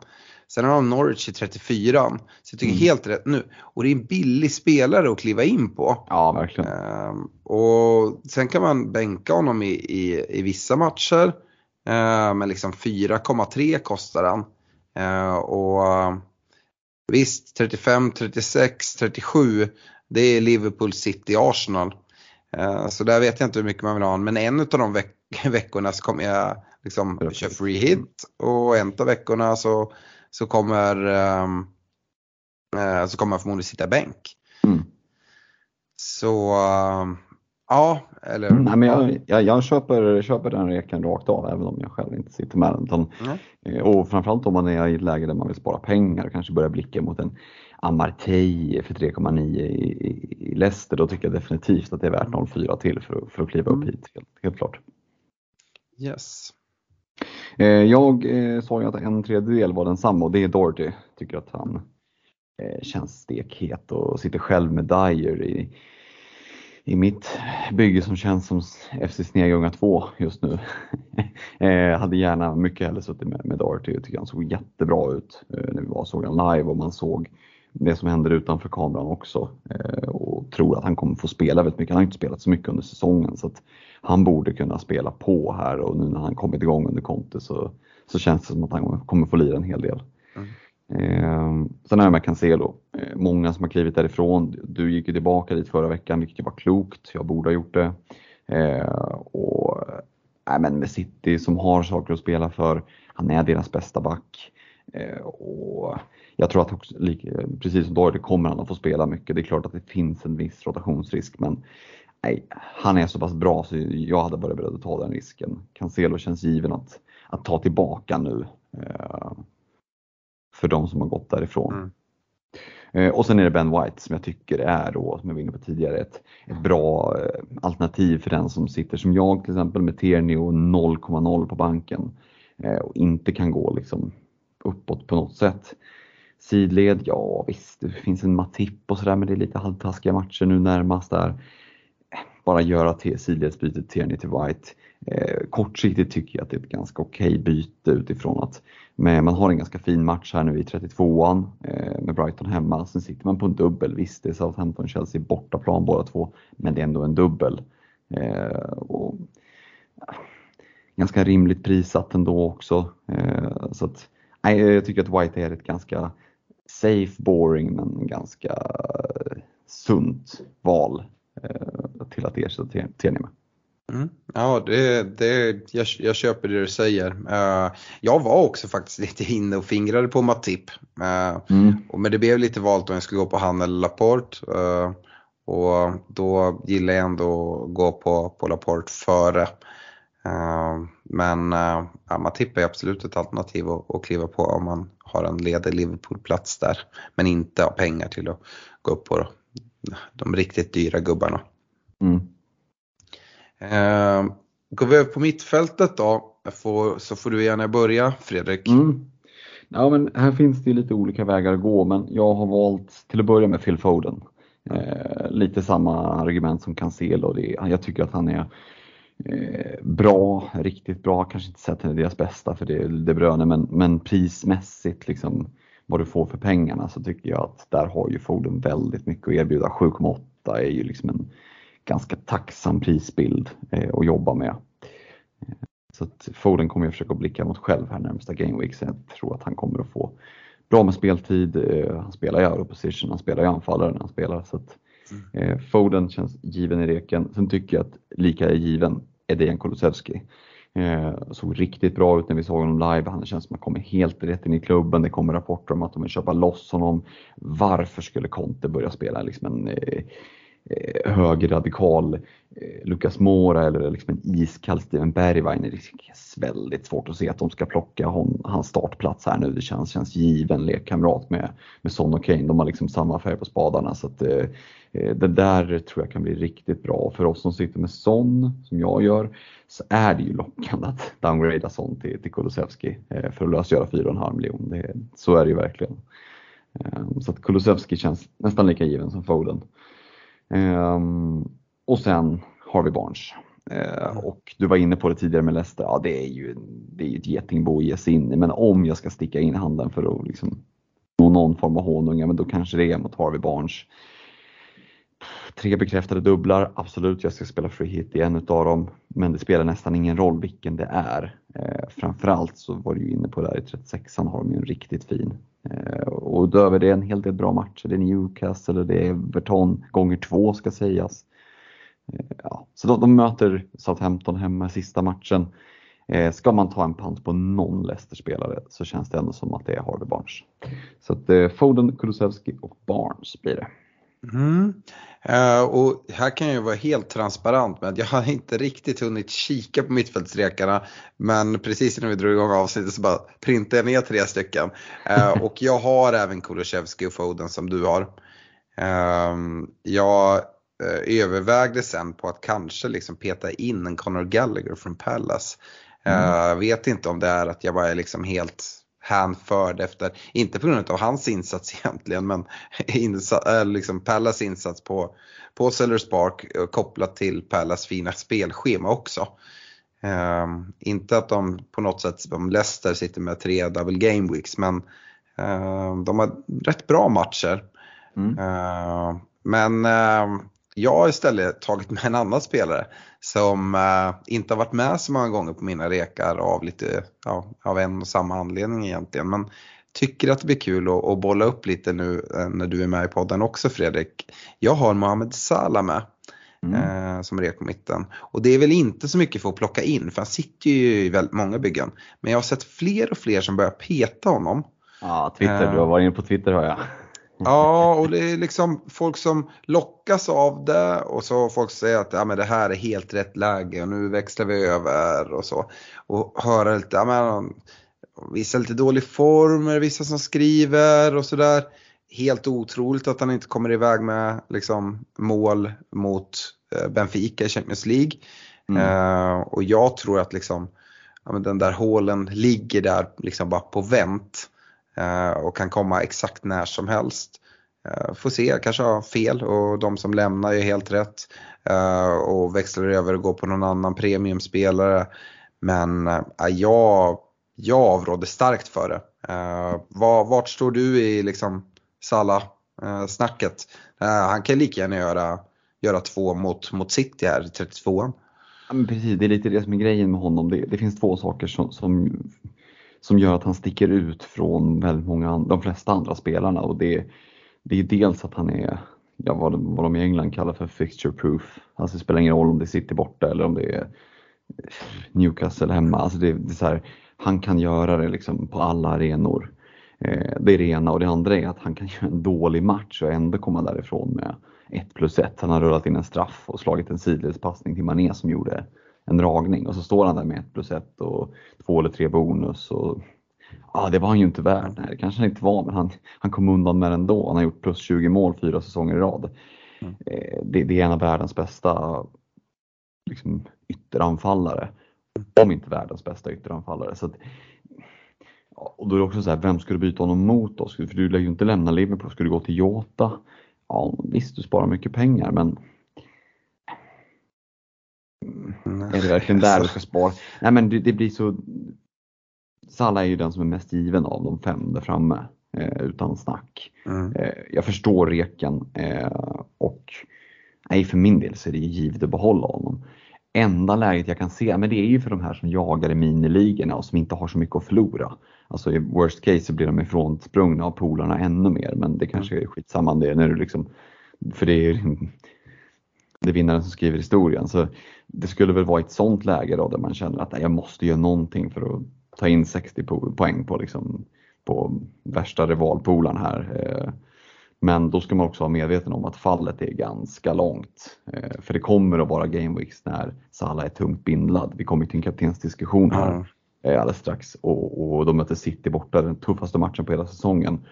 Sen har de Norwich i 34an. Så jag tycker mm. helt rätt nu. Och det är en billig spelare att kliva in på. Ja, verkligen. Um, och sen kan man bänka honom i, i, i vissa matcher. Uh, men liksom 4,3 kostar han. Uh, och visst, 35, 36, 37. Det är Liverpool City Arsenal. Eh, så där vet jag inte hur mycket man vill ha men en av de veck *laughs* veckorna så kommer jag liksom köra free hit och en av veckorna så, så kommer um, så kommer jag förmodligen sitta bänk. Mm. Så uh, ja, eller? Mm, nej, men jag, jag, jag, köper, köper den reken rakt av även om jag själv inte sitter med den. Utan, mm. Och framförallt om man är i ett läge där man vill spara pengar och kanske börja blicka mot en Amartey för 3,9 i, i Leicester, då tycker jag definitivt att det är värt 0,4 till för, för att kliva upp mm. hit, helt, helt klart. Yes. Eh, jag eh, sa ju att en tredjedel var densamma och det är Doherty. Tycker att han eh, känns stekhet och sitter själv med Dyer i, i mitt bygge som känns som FC Snegunga 2 just nu. *laughs* hade gärna mycket hellre suttit med, med Doherty. Jag tycker han såg jättebra ut när vi var såg han live och man såg det som händer utanför kameran också eh, och tror att han kommer få spela väldigt mycket. Han har inte spelat så mycket under säsongen så att han borde kunna spela på här och nu när han kommit igång under Conte så, så känns det som att han kommer få lira en hel del. Mm. Eh, sen har jag med Cancelo. Eh, många som har klivit därifrån. Du gick ju tillbaka dit förra veckan vilket var klokt. Jag borde ha gjort det. Eh, och, äh, men med City som har saker att spela för. Han är deras bästa back. Eh, och jag tror att också, precis som Doherty kommer han att få spela mycket. Det är klart att det finns en viss rotationsrisk men nej, han är så pass bra så jag hade varit beredd att ta den risken. Cancelo känns given att, att ta tillbaka nu eh, för de som har gått därifrån. Mm. Eh, och sen är det Ben White som jag tycker är då, som jag var inne på tidigare, ett, ett bra alternativ för den som sitter som jag till exempel med Tierney och 0,0 på banken och inte kan gå liksom uppåt på något sätt. Sidled, ja visst, det finns en Matip och sådär men det är lite halvtaskiga matcher nu närmast där. Bara göra sidledsbytet Tierney till White. Eh, kortsiktigt tycker jag att det är ett ganska okej okay byte utifrån att men man har en ganska fin match här nu i 32an eh, med Brighton hemma. Sen sitter man på en dubbel. Visst, det är Southampton-Chelsea bortaplan båda två, men det är ändå en dubbel. Eh, och, ganska rimligt prissatt ändå också. Eh, så att, nej, jag tycker att White är ett ganska safe, boring men ganska sunt val eh, till att ersätta Tenima. med. Mm. Ja, det, det, jag, jag, köper det du säger. Uh, jag var också faktiskt lite inne och fingrade på Matip. Uh, mm. och, men det blev lite valt om jag skulle gå på han eller Laporte. Uh, och då gillar jag ändå att gå på, på Laporte före. Men uh, Matip är absolut ett alternativ att, att kliva på om man har en ledig Liverpool-plats där. Men inte har pengar till att gå upp på de riktigt dyra gubbarna. Mm. Eh, går vi över på mittfältet då får, så får du gärna börja Fredrik. Mm. Ja, men här finns det lite olika vägar att gå men jag har valt till att börja med Phil Foden. Eh, lite samma argument som Cancelo. Det, jag tycker att han är eh, Eh, bra, riktigt bra, kanske inte sett till deras bästa för det är De Bruyne, men, men prismässigt liksom vad du får för pengarna så tycker jag att där har ju Foden väldigt mycket att erbjuda. 7,8 är ju liksom en ganska tacksam prisbild eh, att jobba med. Eh, så att Foden kommer jag försöka blicka mot själv här närmsta Game Week, så jag tror att han kommer att få bra med speltid. Eh, han spelar i europosition, han spelar ju anfallare när han spelar. Så att. Mm. eh, Foden känns given i reken. Sen tycker jag att lika är given är Dejan Kulusevski. Eh, såg riktigt bra ut när vi såg honom live. Han känns som att han kommer helt rätt in i klubben. Det kommer rapporter om att de vill köpa loss honom. Varför skulle Conte börja spela liksom en eh, eh högerradikal eh, Lucas Mora eller liksom en iskall Steven Bergwijn? Det är väldigt svårt att se att de ska plocka hon, hans startplats här nu. Det känns, känns given lekkamrat med, med Son och Kane. De har liksom samma färg på spadarna. Så att, eh, eh det där tror jag kan bli riktigt bra. För oss som sitter med Son, som jag gör, så är det ju lockande att downgrada Son till, till Kulusevski eh, för att lösgöra 4,5 miljoner. Så är det ju verkligen. Eh, så att Kulusevski känns nästan lika given som Foden. Ehm, och sen har vi Barnes. Ehm, och du var inne på det tidigare med Leicester, ja det är ju det är ett getingbo att ge sig in i. Men om jag ska sticka in handen för att liksom nå någon form av honung, ja, men då kanske det är mot Harvey Barnes. Tre bekräftade dubblar, absolut jag ska spela free hit i en utav dem, men det spelar nästan ingen roll vilken det är. Eh, framförallt så var du ju inne på där i 36an har de ju en riktigt fin. Eh, och utöver det en hel del bra matcher, det är Newcastle, och det är Everton gånger två ska sägas. Eh, ja, så de, de möter Southampton hemma sista matchen. Eh, ska man ta en pant på någon Leicester-spelare så känns det ändå som att det är Harvey Barnes. Så att eh, Foden, Kulusevski och Barnes blir det. Mm. Uh, och här kan jag vara helt transparent med att jag har inte riktigt hunnit kika på mittfältsrekarna. Men precis innan vi drog igång avsnittet så bara printade jag ner tre stycken. Uh, *laughs* och jag har även Kulusevski och Foden som du har. Uh, jag övervägde sen på att kanske liksom peta in en Conor Gallagher från Palace. Mm. Vet inte om det är att jag bara är liksom helt hänförd efter, inte på grund av hans insats *laughs* egentligen, men insa, liksom Pallas insats på, på Sellers Park eh, kopplat till Pallas fina spelschema också. Um, inte att de på något sätt, som Leicester sitter med tre double game weeks, men uh, de har rätt bra matcher. Mm. Uh, men uh, jag har istället tagit med en annan spelare som äh, inte har varit med så många gånger på mina rekar av lite, ja, av en och samma anledning egentligen. Men tycker att det blir kul att, att bolla upp lite nu äh, när du är med i podden också Fredrik. Jag har Mohamed Salah med. Mm. Eh, som rek på mitten. Och det är väl inte så mycket för att plocka in för han sitter ju i väldigt många byggen. Men jag har sett fler och fler som börjar peta honom. Ja, Twitter, du har varit inne på Twitter har jag. Ja, och det är liksom folk som lockas av det och så folk säger att ja, men det här är helt rätt läge och nu växlar vi över och så. Och höra lite, ja, men, vissa lite dålig form, vissa som skriver och sådär. Helt otroligt att han inte kommer iväg med liksom, mål mot eh, Benfica i Champions League. Mm. Uh, och jag tror att liksom, ja, men den där hålen ligger där liksom bara på vänt. Eh, och kan komma exakt när som helst. Eh, får se, kanske har fel och de som lämnar är helt rätt eh, och växlar över och går på någon annan premiumspelare. Men jag, jag avråder starkt för det. Vart står du i liksom Salah-snacket? Han kan lika gärna göra, göra två mot, mot City här, 32an. Ja, men precis, det är lite det som är grejen med honom. Det, det finns två saker som, som som gör att han sticker ut från väldigt många, de flesta andra spelarna och det, det är dels att han är ja, vad, vad de i England kallar för fixture proof. Alltså det spelar ingen roll om det är City borta eller om det är Newcastle hemma. Alltså det, det är så här, han kan göra det liksom på alla arenor. Eh, det är det ena och det andra är att han kan *laughs* göra en dålig match och ändå komma därifrån med 1 plus 1. Han har rullat in en straff och slagit en sidledspassning till Mané som gjorde en dragning och så står han där med 1 plus 1 och 2 eller 3 bonus. Och, ja, det var han ju inte värd. Nej, det kanske han inte var, men han, han kom undan med det ändå. Han har gjort plus 20 mål fyra säsonger i rad. Mm. Eh, det, det, är en av världens bästa liksom, ytteranfallare. Om inte världens bästa ytteranfallare. Så att, och då är det också så här, vem du byta honom mot då? För du lär ju inte lämna Liverpool. Ska du gå till Jota? Ja, visst, du sparar mycket pengar, men mm. är det verkligen där du ska spara? Nej men det, det blir så Salah är ju den som är mest given av de fem där framme, eh, utan snack. Mm. Eh, jag förstår reken eh, och nej, för min del så är det givet att behålla honom. Enda läget jag kan se, men det är ju för de här som jagar i miniligorna och som inte har så mycket att förlora. Alltså i worst case så blir de ifrån sprungna av polarna ännu mer, men det kanske är skitsamma det när du liksom, för det är det är vinnaren som skriver historien. Så det skulle väl vara ett sånt läge då där man känner att jag måste göra någonting för att ta in 60 poäng på, liksom, på värsta rivalpolaren här. Eh, men då ska man också vara medveten om att fallet är ganska långt. Eh, för det kommer att vara gameweeks när Salah är tungt bindlad. Vi kommer till en kaptensdiskussion här mm. alldeles strax och, och de möter City borta, den tuffaste matchen på hela säsongen.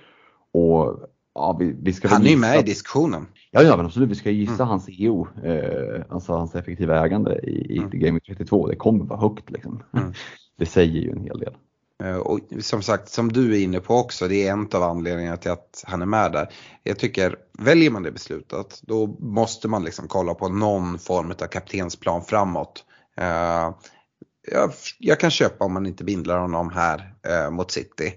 Och Ja, vi, vi ska han är ju med i diskussionen. Ja, ja men absolut. Vi ska gissa mm. hans EO, eh, alltså hans effektiva ägande i, i mm. Game 32. Det kommer vara högt liksom. Mm. *laughs* Det säger ju en hel del. Eh, och som sagt, som du är inne på också, det är en av anledningarna till att han är med där. Jag tycker, väljer man det beslutet, då måste man liksom kolla på någon form av kaptensplan framåt. Uh, jag, jag, kan köpa om man inte bindlar honom här uh, mot City.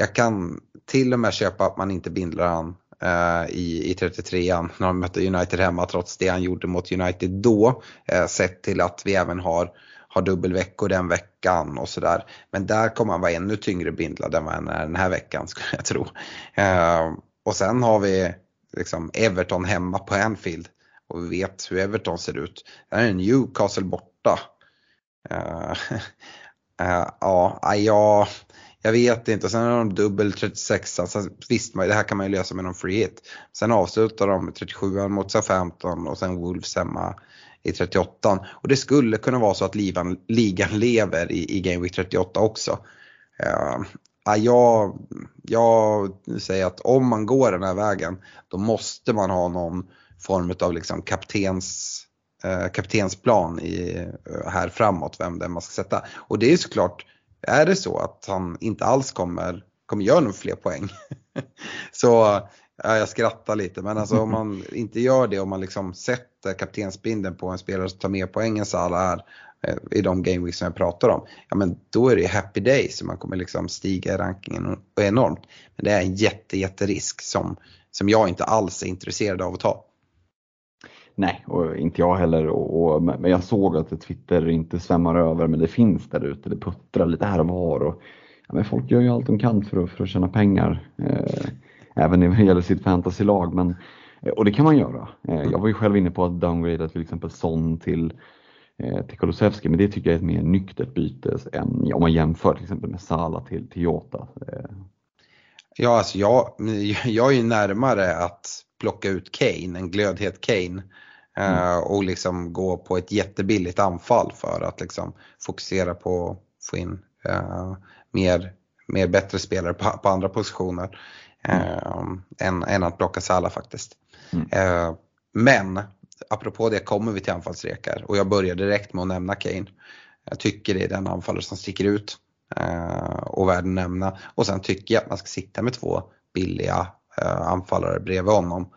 Jag kan till och med köpa att man inte bindlar han eh, i, i 33an när han mötte United hemma trots det han gjorde mot United då. Eh, sett till att vi även har har dubbelveckor den veckan och sådär. Men där kommer han vara ännu tyngre bindlad än vad han är den här veckan *laughs* skulle jag tro. Eh, och sen har vi liksom Everton hemma på Anfield och vi vet hur Everton ser ut. Där är Newcastle borta. Eh, *laughs* eh, ja, jag, jag vet inte. Sen har de dubbel 36. Alltså, visst, det här kan man ju lösa med någon free hit. Sen avslutar de 37 mot SA-15 och sen Wolves hemma i 38 och det skulle kunna vara så att ligan, ligan lever i, i Game Week 38 också. Uh, jag, jag säger att om man går den här vägen då måste man ha någon form av liksom kaptens, eh, kaptensplan i, eh, här framåt, vem det är man ska sätta. Och det är såklart, är det så att han inte alls kommer, kommer göra några fler poäng *laughs* så Ja, jag skrattar lite men alltså om man inte gör det, om man liksom sätter kaptensbindeln på en spelare som tar mer poäng än Salah är eh, i de gameweeks som jag pratar om, ja men då är det happy days så man kommer liksom stiga i rankingen enormt. Men det är en jätte, jätterisk som, som jag inte alls är intresserad av att ta. Nej, och inte jag heller. Och, och, men jag såg att Twitter inte svämmar över, men det finns där ute. Det puttrar lite här och var. Och, ja, men folk gör ju allt de kan för att, för att tjäna pengar. Eh, även när det gäller sitt fantasylag. Men, eh, och det kan man göra. Eh, jag var ju själv inne på att downgrada till exempel Son till eh, till Kulusevski, men det tycker jag är ett mer nyktert byte än om man jämför till exempel med Sala till, till Jota. Eh. Ja, alltså jag, jag är ju närmare att plocka ut Kane, en glödhet Kane. Mm. och liksom gå på ett jättebilligt anfall för att liksom fokusera på att få in uh, mer, mer bättre spelare på, på andra positioner. Mm. än, än att blocka Salah faktiskt. Mm. Eh, men apropå det kommer vi till anfallsrekar och jag börjar direkt med att nämna Kane. Jag tycker det är den anfallare som sticker ut eh, och värd att nämna. Och sen tycker jag att man ska sitta med två billiga eh, anfallare bredvid honom.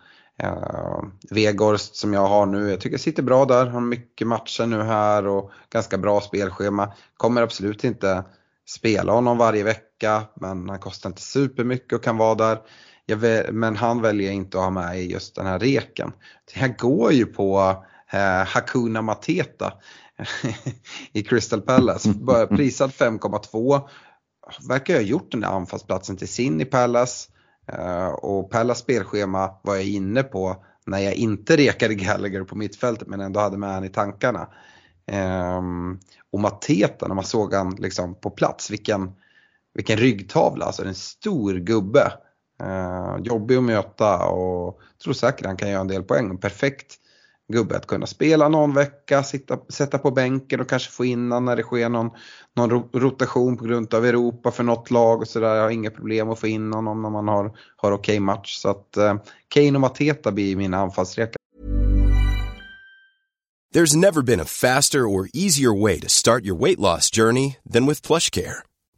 Uh, Vegorst som jag har nu, jag tycker jag sitter bra där, har mycket matcher nu här och ganska bra spelschema. Kommer absolut inte spela honom varje vecka men han kostar inte supermycket och kan vara där. Jag, men han väljer inte att ha med i just den här reken. Det här går ju på eh, Hakuna Mateta *laughs* i Crystal Palace. *laughs* Prisad 5,2. Verkar ha gjort den där anfallsplatsen till sin i Palace. Eh, och Palace spelschema var jag inne på när jag inte rekade Gallagher på mittfältet men ändå hade med han i tankarna. Ehm, och Mateta, när man såg han liksom på plats, vilken, vilken ryggtavla, alltså en stor gubbe. Eh, jobbig att möta och tror säkert han kan göra en del poäng. Perfekt gubbe att kunna spela någon vecka, sitta, sätta på bänken och kanske få in när det sker någon, någon rotation på grund av Europa för något lag och sådär. Jag har inga problem att få in honom när man har, har okej okay match. Så att eh, Kane och Mateta blir mina anfallsrekar. There's never been a faster or easier way to start your weight loss journey than with plush care.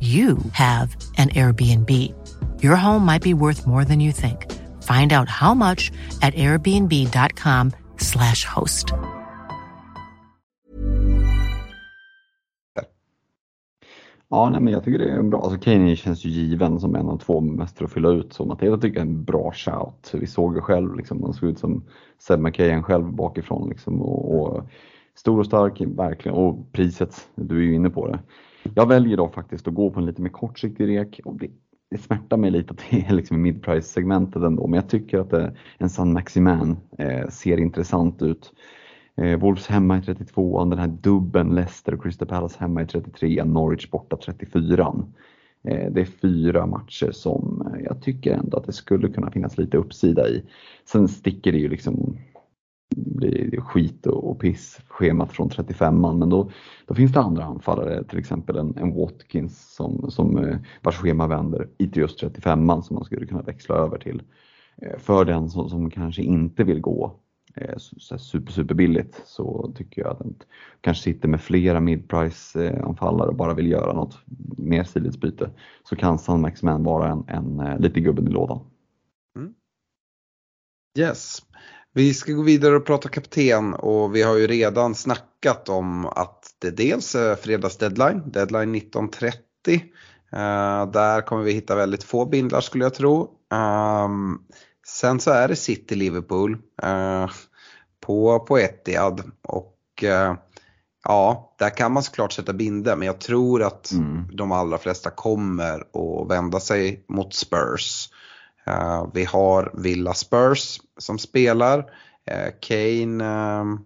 you have an Airbnb. Your home might be worth more than you think. Find out how much at airbnb.com slash host. Ja, nej, men jag tycker det är bra. Alltså Kane känns ju given som en av två mästare att fylla ut. Så Matilda tycker jag är en bra shout. Vi såg ju själv, liksom, han såg ut som Seb McKayen själv bakifrån. Liksom, och, och stor och stark, verkligen. Och priset, du är ju inne på det. Jag väljer då faktiskt att gå på en lite mer kortsiktig rek. Och det, det smärtar mig lite att det är liksom mid-price-segmentet ändå, men jag tycker att det, en San Maximan eh, ser intressant ut. Eh, Wolves hemma i 32an, den här dubben Leicester och Crystal Palace hemma i 33an, Norwich borta 34an. Eh, det är fyra matcher som eh, jag tycker ändå att det skulle kunna finnas lite uppsida i. Sen sticker det ju liksom blir skit och piss schemat från 35an men då, då finns det andra anfallare, till exempel en, en Watkins som, som eh, vars schema vänder i just 35an som man skulle kunna växla över till. Eh, för den som, som kanske inte vill gå eh, så super, super billigt så tycker jag att den kanske sitter med flera midprice anfallare och bara vill göra något mer sidledsbyte så kan San Maximan vara en, en lite gubben i lådan. Mm. Yes. Vi ska gå vidare och prata kapten och vi har ju redan snackat om att det dels är fredags deadline, deadline 19.30. Uh, där kommer vi hitta väldigt få bindlar skulle jag tro. Um, sen så är det City Liverpool uh, på, på Etihad och uh, ja, där kan man såklart sätta binder men jag tror att mm. de allra flesta kommer att vända sig mot Spurs. Uh, vi har Villa Spurs som spelar. Uh, Kane uh,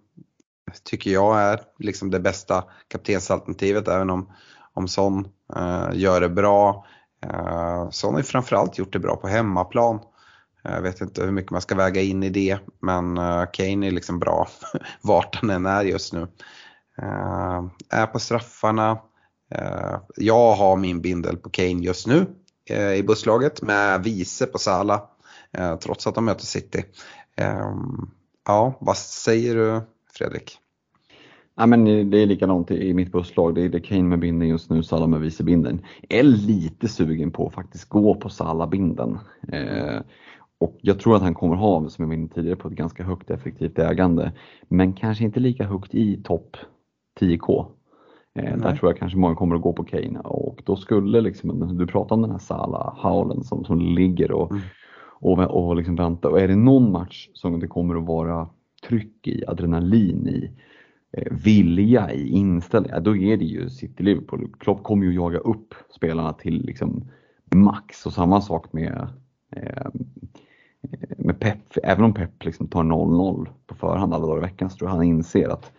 tycker jag är liksom det bästa kaptensalternativet även om, om Son eh, gör det bra. Son har ju framförallt gjort det bra på hemmaplan. Jag vet inte hur mycket man ska väga in i det men Kane är liksom bra *laughs* vart han än är just nu. Är på straffarna. Jag har min bindel på Kane just nu Eh, i busslaget med vice på Sala eh, trots att de möter City. Ehm, ja, vad säger du Fredrik? Ja, men det är likadant i mitt busslag. Det är Kane med binden just nu, Salah med vice binden. Jag är lite sugen på att faktiskt gå på Salah-binden. Eh, och jag tror att han kommer ha, som jag var inne tidigare på, ett ganska högt effektivt ägande. Men kanske inte lika högt i topp 10K. Eh, där tror jag kanske många kommer att gå på Kane och då skulle liksom, du pratar om den här Sala Howlen som, som ligger och, mm. och, och liksom väntar. Och är det någon match som det kommer att vara tryck i, adrenalin i, eh, vilja i, inställning, då är det ju City-Liverpool. Klopp kommer ju jaga upp spelarna till liksom max och samma sak med eh, med Pep, även om Pep liksom tar 0-0 på förhand alla dagar i veckan så tror jag han inser att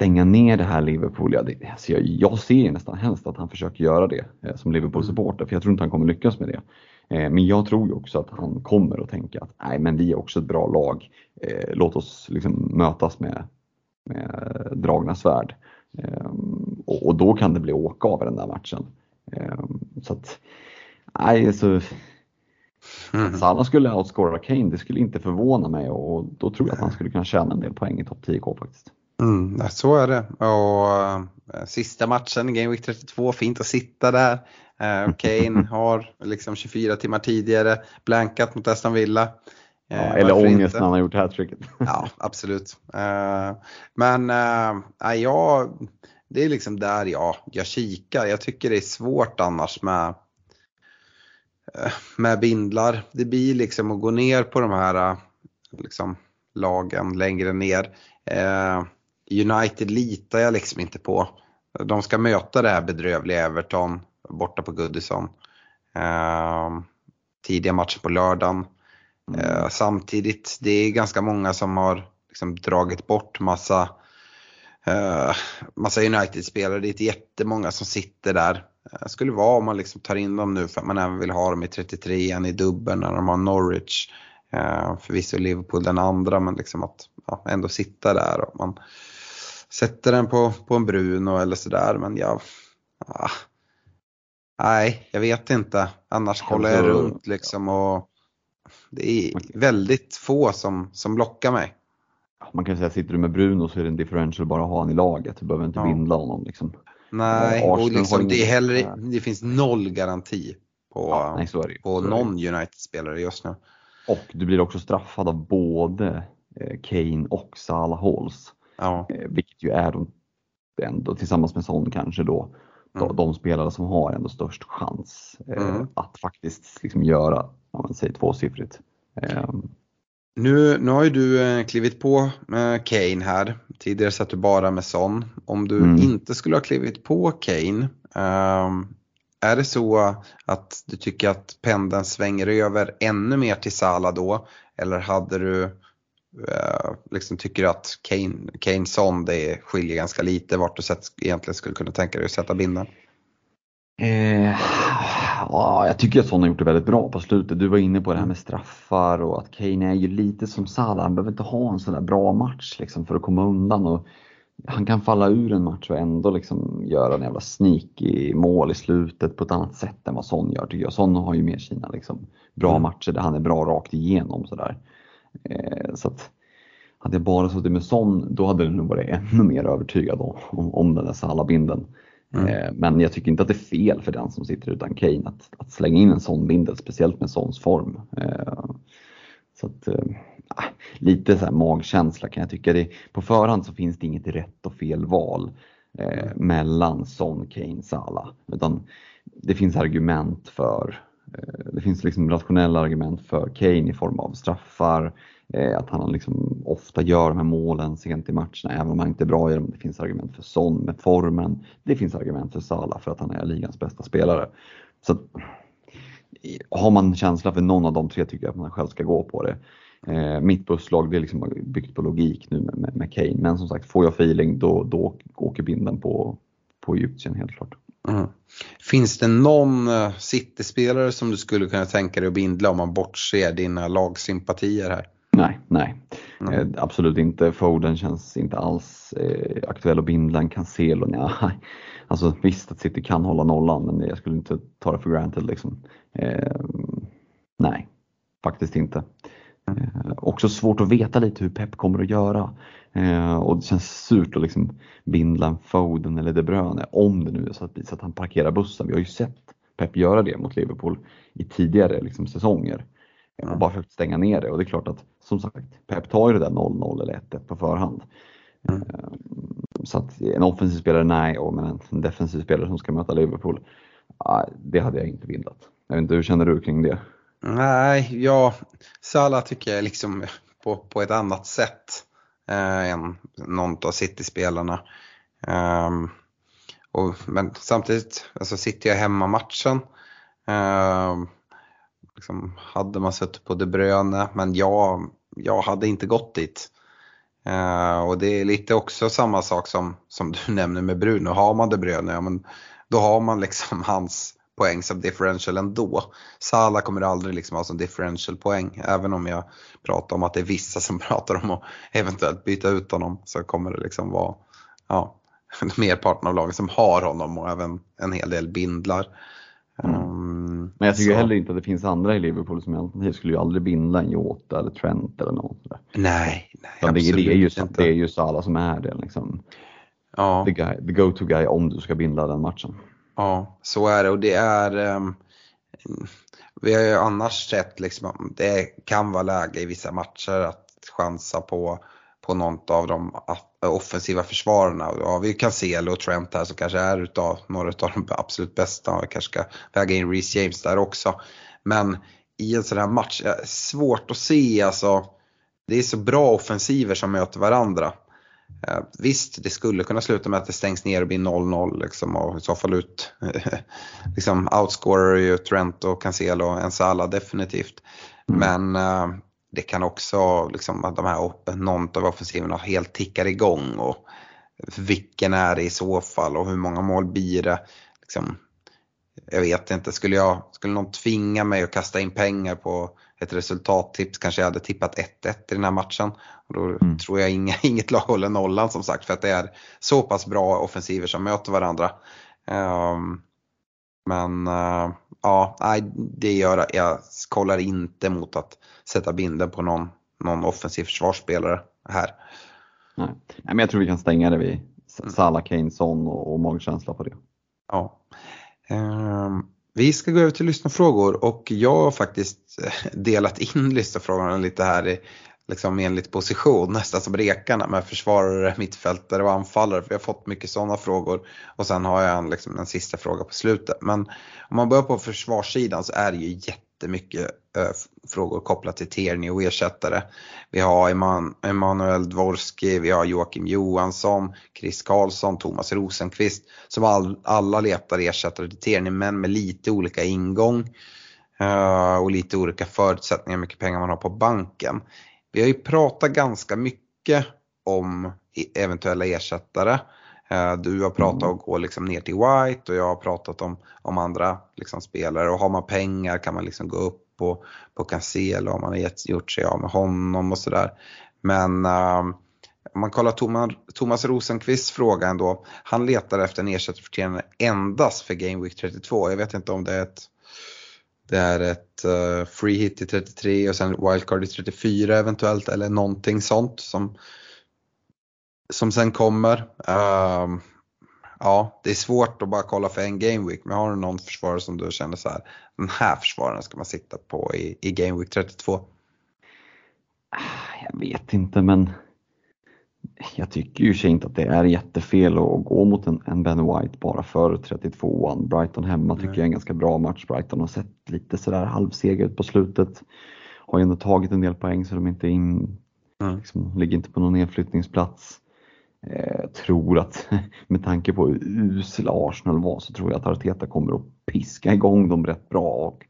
stänga ner det här Liverpool, ja, det, alltså jag, jag ser nästan helst att han försöker göra det eh, som Liverpool-supporter, för jag tror inte han kommer lyckas med det. Eh, men jag tror ju också att han kommer att tänka att nej, men vi är också ett bra lag. Eh, låt oss liksom mötas med, med dragna svärd. Ehm, och, och, då kan det bli åka av den där matchen. Ehm, så att, nej, så Mm. Salah skulle outscora Kane, det skulle inte förvåna mig och då tror jag att han skulle kunna tjäna en del poäng i topp 10K faktiskt. Mm, så är det. Och äh, sista matchen, Game Week 32, fint att sitta där. Äh, *laughs* Kane har liksom 24 timmar tidigare blankat mot Aston Villa. Ja, eh, eller ångest när han har gjort hattricket. *laughs* ja, absolut. Men ja, det är liksom där jag, jag kikar. Jag tycker det är svårt annars med, med bindlar. Det blir liksom att gå ner på de här liksom, lagen längre ner. United litar jag liksom inte på. De ska möta det här bedrövliga Everton borta på Goodison. Eh, tidiga matcher på lördagen. Mm. Eh, samtidigt, det är ganska många som har liksom dragit bort massa, eh, massa United-spelare. Det är jättemånga som sitter där. Det skulle vara om man liksom tar in dem nu för att man även vill ha dem i 33an i dubbeln när de har Norwich. Eh, förvisso Liverpool den andra men liksom att ja, ändå sitta där och man sätter den på, på en Bruno eller sådär men jag, ah, nej jag vet inte. Annars kollar jag runt liksom och det är väldigt få som, som lockar mig. Man kan säga sitter du med Bruno så är det en differential bara att ha honom i laget. Du behöver inte ja. bindla honom. Liksom. Nej, och liksom, det, är heller, det finns noll garanti på, ja, nej, på någon United-spelare just nu. Och du blir också straffad av både eh, Kane och Salah Halls. Ja. Eh, vilket ju är de, ändå tillsammans med Son kanske då mm. de, spelare som har ändå störst chans eh, mm. att faktiskt liksom göra, om man säger tvåsiffrigt. Ehm. Nu, nu har ju du klivit på Kane här. Tidigare satt du bara med Son. Om du mm. inte skulle ha klivit på Kane, um, är det så att du tycker att pendeln svänger över ännu mer till Salah då? Eller hade du, eh, liksom tycker att Kane, Kane Son det skiljer ganska lite vart du sett, egentligen skulle kunna tänka dig att sätta binden? Eh, ja, jag tycker att Son har gjort det väldigt bra på slutet. Du var inne på det här med straffar och att Kane är ju lite som Salah. Han behöver inte ha en sån där bra match liksom för att komma undan. Och han kan falla ur en match och ändå liksom göra en jävla sneaky mål i slutet på ett annat sätt än vad Son gör tycker jag. Son har ju mer sina liksom bra mm. matcher där han är bra rakt igenom sådär. Eh, så att, hade jag bara suttit med Son då hade jag nog varit ännu mer övertygad om, om, om den där Salah-binden. Mm. Eh, men jag tycker inte att det är fel för den som sitter utan Kane att, att slänga in en sån bindel, speciellt med Sons form. Eh, så att, eh, lite så här magkänsla kan jag tycka. Det, på förhand så finns det inget rätt och fel val eh, mm. mellan Son, Kane, Salah. Utan det finns argument för Eh, det finns liksom rationella argument för Kane i form av straffar, eh, att han liksom ofta gör de här målen sent i matcherna även om han inte är bra i dem. Det finns argument för Son med formen. Det finns argument för Salah för att han är ligans bästa spelare. Så eh, har man känsla för någon av de tre tycker jag att man själv ska gå på det. Eh, mitt busslag det är liksom byggt på logik nu med, med, med Kane. Men som sagt, får jag feeling då, då åker binden på, på Egyptien helt klart. Mm. Finns det någon uh, City-spelare som du skulle kunna tänka dig att bindla om man bortser dina lagsympatier här? Nej, nej. Mm. Eh, absolut inte. Foden känns inte alls eh, aktuell att bindla. En Cancelo, nej. Alltså visst att City kan hålla nollan men jag skulle inte ta det för granted liksom. Eh, nej, faktiskt inte. Eh, också svårt att veta lite hur Pep kommer att göra. Eh, och det känns surt att liksom bindla en Foden eller De Bruyne om det nu är så att, så att han parkerar bussen. Vi har ju sett Pep göra det mot Liverpool i tidigare liksom, säsonger. Och bara försökt stänga ner det och det är klart att som sagt Pep tar ju det där 0-0 eller 1-1 på förhand. Mm. Eh, så att en offensiv spelare, nej, men en defensiv spelare som ska möta Liverpool, det hade jag inte bindlat. Jag vet inte, hur känner du kring det? Nej, ja, Salah tycker jag liksom på, på ett annat sätt eh, än någon av City-spelarna. Um, och, men samtidigt, alltså City har hemmamatchen. Eh, liksom, hade man suttit på De Bruyne, men jag, jag hade inte gått dit. Eh, och det är lite också samma sak som, som du *laughs* nämner med Bruno. Har man De Bruyne, ja, men då har man liksom *laughs* hans poäng som differential ändå. Sala kommer aldrig liksom ha som differential poäng. Även om jag pratar om att det är vissa som *laughs* pratar om att eventuellt byta ut honom så kommer det liksom vara ja, *laughs* merparten av lagen som har honom och även en hel del bindlar. Mm. Um, Men jag tycker så. heller inte att det finns andra i Liverpool som alternativ skulle ju aldrig binda en Jota eller Trent eller något sådär. Nej, nej absolut det, är ju, det är ju Salah som är det liksom. Ja. The, guy, the go-to guy om du ska binda den matchen. Ja, så är det och det är um, Vi har ju annars sett liksom det kan vara läge i vissa matcher att chansa på, på något av de offensiva försvararna. Ja, vi kan se och Trent här som kanske är utav några av de absolut bästa. Vi kanske ska väga in Reece James där också. Men i en sån här match, svårt att se alltså. Det är så bra offensiver som möter varandra. Visst, det skulle kunna sluta med att det stängs ner och blir 0-0 liksom, och i så fall ut *laughs* liksom outscorar ju Trent och Cancelo och en Sala definitivt. Mm. Men eh, det kan också liksom att de här någon av offensiverna helt tickar igång och vilken är det i så fall och hur många mål blir det? Liksom, jag vet inte, skulle, jag, skulle någon tvinga mig att kasta in pengar på ett resultattips kanske jag hade tippat 1-1 i den här matchen. Och då mm. tror jag inga, *laughs* inget lag håller nollan som sagt för att det är så pass bra offensiver som möter varandra. Um, men uh, ja, nej, det gör jag. kollar inte mot att sätta binden på någon, någon offensiv försvarsspelare här. Nej. nej, men jag tror vi kan stänga det vid Salah, Kane, Son och, och magkänsla på det. Ja. Um, vi ska gå över till lyssnarfrågor och jag har faktiskt eh, delat in *laughs* lyssnarfrågorna lite här i, liksom enligt position, nästan som rekarna med försvarare, mittfältare och anfallare. För jag har fått mycket sådana frågor och sen har jag en, liksom, en sista fråga på slutet. Men om man börjar på försvarssidan så är det ju jättemycket eh, frågor kopplat till Terni och ersättare. Vi har Eman Emanuel Dvorski, vi har Joakim Johansson, Chris Karlsson, Thomas Rosenqvist som all, alla letar ersättare till Terni men med lite olika ingång eh, och lite olika förutsättningar, hur mycket pengar man har på banken. Vi har ju pratat ganska mycket om e-, eventuella ersättare. Eh, du har pratat om att gå liksom ner till White och jag har pratat om, om andra liksom spelare och har man pengar kan man liksom gå upp på, på Cancelo om man har gett, gjort sig av med honom och sådär. Men um, om man kollar Thomas, Thomas Rosenqvists fråga ändå. Han letar efter en ersättare endast för Game Week 32. Jag vet inte om det är ett det är ett uh, free hit i 33 och sen wildcard i 34 eventuellt eller någonting sånt som, som sen kommer. Uh, ja, det är svårt att bara kolla för en game week men har du någon försvarare som du känner så här, den här försvararen ska man sitta på i, i game week 32? Jag vet inte men jag tycker ju inte att det är jättefel att gå mot en, en Ben White bara för 32an. Brighton hemma tycker jag är en ganska bra match. Brighton har sett lite sådär halvseger ut på slutet. Har ju ändå tagit en del poäng så de inte in, mm. liksom, ligger inte på någon nedflyttningsplats. Eh, tror att *laughs* med tanke på hur usel Arsenal var så tror jag att Arteta kommer att piska igång dem rätt bra och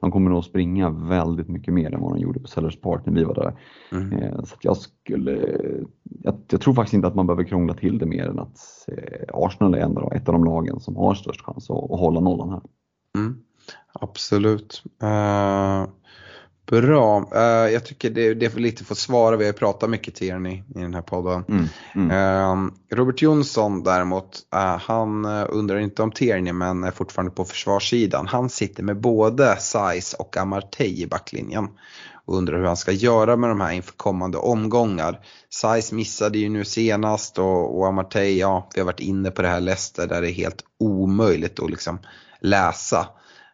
de kommer nog springa väldigt mycket mer än vad de gjorde på Sellers Park när vi var där. Mm. Eh, så jag skulle, jag, jag, tror faktiskt inte att man behöver krångla till det mer än att eh, Arsenal är ändå ett av de lagen som har störst chans att, att hålla nollan här. Mm. Absolut. Uh, Bra. Uh, jag tycker det, det är lite för att svara. Vi har pratat mycket Tierney i den här podden. Mm, mm. Uh, Robert Jonsson däremot, uh, han undrar inte om Tierney men är fortfarande på försvarssidan. Han sitter med både Size och Amartey i backlinjen och undrar hur han ska göra med de här inför kommande omgångar. Size missade ju nu senast och, och Amartey, ja vi har varit inne på det här Leicester där det är helt omöjligt att liksom läsa.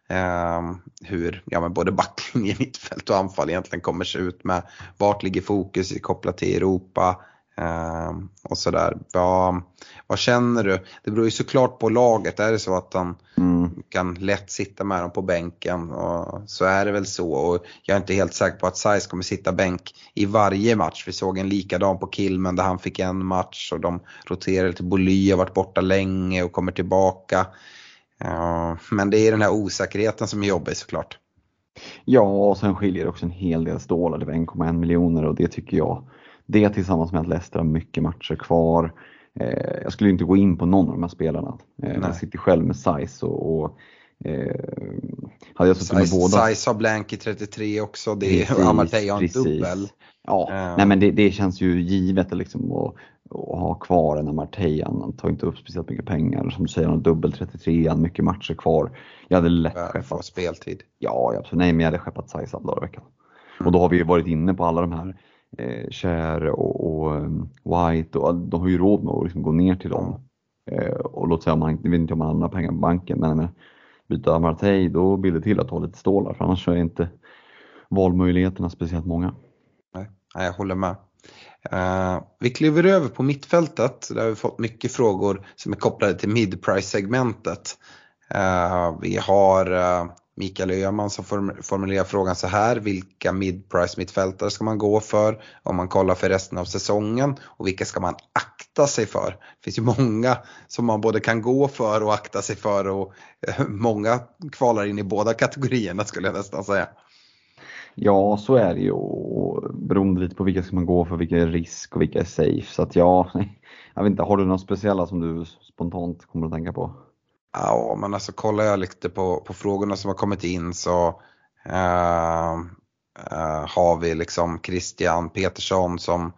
Eh, hur ja, men både backlinje, *laughs* mittfält och anfall egentligen kommer se ut med vart ligger fokus kopplat till Europa eh, och sådär. Vad, vad känner du? Det beror ju såklart på laget. Är det så att han mm. kan lätt sitta med dem på bänken och så är det väl så. Och jag är inte helt säker på att Size kommer sitta bänk i varje match. Vi såg en likadan på Kilmen där han fick en match och de roterade till Boly, har varit borta länge och kommer tillbaka. Ja, men det är den här osäkerheten som är jobbig såklart. Ja, och sen skiljer det också en hel del stålar. Det var 1,1 miljoner och det tycker jag, det tillsammans med att Leicester har mycket matcher kvar. Eh, jag skulle inte gå in på någon av de här spelarna. Eh, jag sitter själv med Size och, och hade jag suttit med båda. Size har blank i 33 också, det är Amartey har en dubbel. Ja, uh. nej men det, det, känns ju givet liksom att, att ha kvar en Amartey. Han tar inte upp speciellt mycket pengar. Som du säger, han har dubbel 33, han mycket matcher kvar. Jag hade lätt uh, skeppat. speltid. Ja, absolut. Nej, men jag hade skeppat Size alla dagar i veckan. Mm. Och då har vi ju varit inne på alla de här eh, Cher och, och um, White och de har ju råd med att liksom gå ner till dem. Eh, och låt säga, man, jag vet inte om man har andra pengar på banken, men byta Amartey då blir det till att ha lite stålar för annars är inte valmöjligheterna speciellt många. Nej, jag håller med. Uh, vi kliver över på mittfältet där har vi fått mycket frågor som är kopplade till mid-price segmentet. Uh, eh, vi har uh, Mikael Öhman som formulerar frågan så här. Vilka mid-price mittfältare ska man gå för om man kollar för resten av säsongen? Och vilka ska man akta sig för? Det finns ju många som man både kan gå för och akta sig för och eh, många kvalar in i båda kategorierna skulle jag nästan säga. Ja, så är det ju. Beroende lite på vilka ska man gå för, vilka är risk och vilka är safe. Så att ja, *laughs* jag vet inte, har du några speciella som du spontant kommer att tänka på? Ja, men alltså kollar jag lite på, på frågorna som har kommit in så uh, uh, har vi liksom Christian Petersson som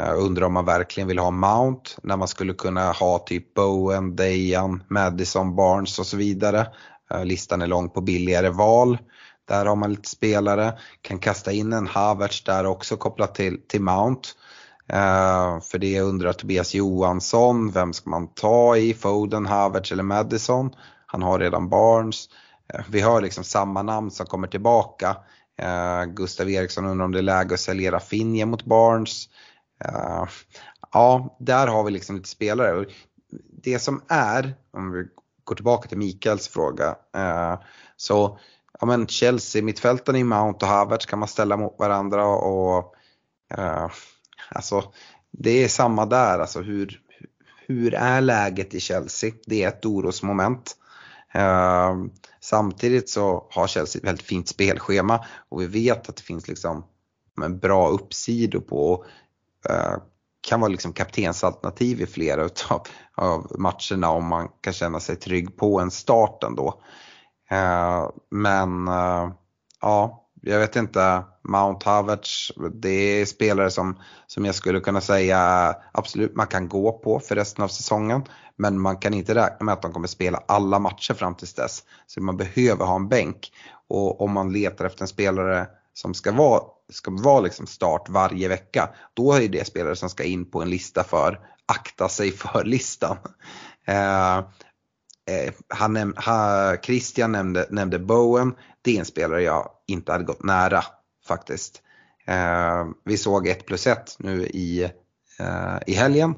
uh, undrar om man verkligen vill ha Mount när man skulle kunna ha typ Bowen, Dejan, Madison, Barnes och så vidare. listan är lång på billigare val. Där har man lite spelare. Kan kasta in en Havertz där också kopplat till, till Mount. Uh, för det undrar Tobias Johansson, vem ska man ta i? Foden, Havertz eller Madison? Han har redan Barnes. Uh, vi har liksom samma namn som kommer tillbaka. Uh, Gustav Eriksson undrar om det är läge att sälja Rafinha mot Barnes. ja, där har vi liksom lite spelare. Det som är, om vi går tillbaka till Mikaels fråga, så ja men Chelsea, mittfälten i Mount och Havertz kan man ställa mot varandra och Alltså, det är samma där, alltså hur, hur är läget i Chelsea? Det är ett orosmoment. Eh, samtidigt så har Chelsea ett väldigt fint spelschema och vi vet att det finns liksom en bra uppsidor på eh, kan vara liksom kaptensalternativ i flera utav, av matcherna om man kan känna sig trygg på en start ändå. Ehm, eh, men ja, jag vet inte, Mount Havertz, det är spelare som, som jag skulle kunna säga absolut man kan gå på för resten av säsongen. Men man kan inte räkna med att de kommer spela alla matcher fram tills dess. Så man behöver ha en bänk. Och om man letar efter en spelare som ska vara, ska vara liksom start varje vecka, då är det spelare som ska in på en lista för akta sig för-listan. Eh, eh, han näm ha, Christian nämnde, nämnde Bowen, det är en spelare jag inte hade gått nära faktiskt. Eh, vi såg 1 plus 1 nu i, eh, i helgen.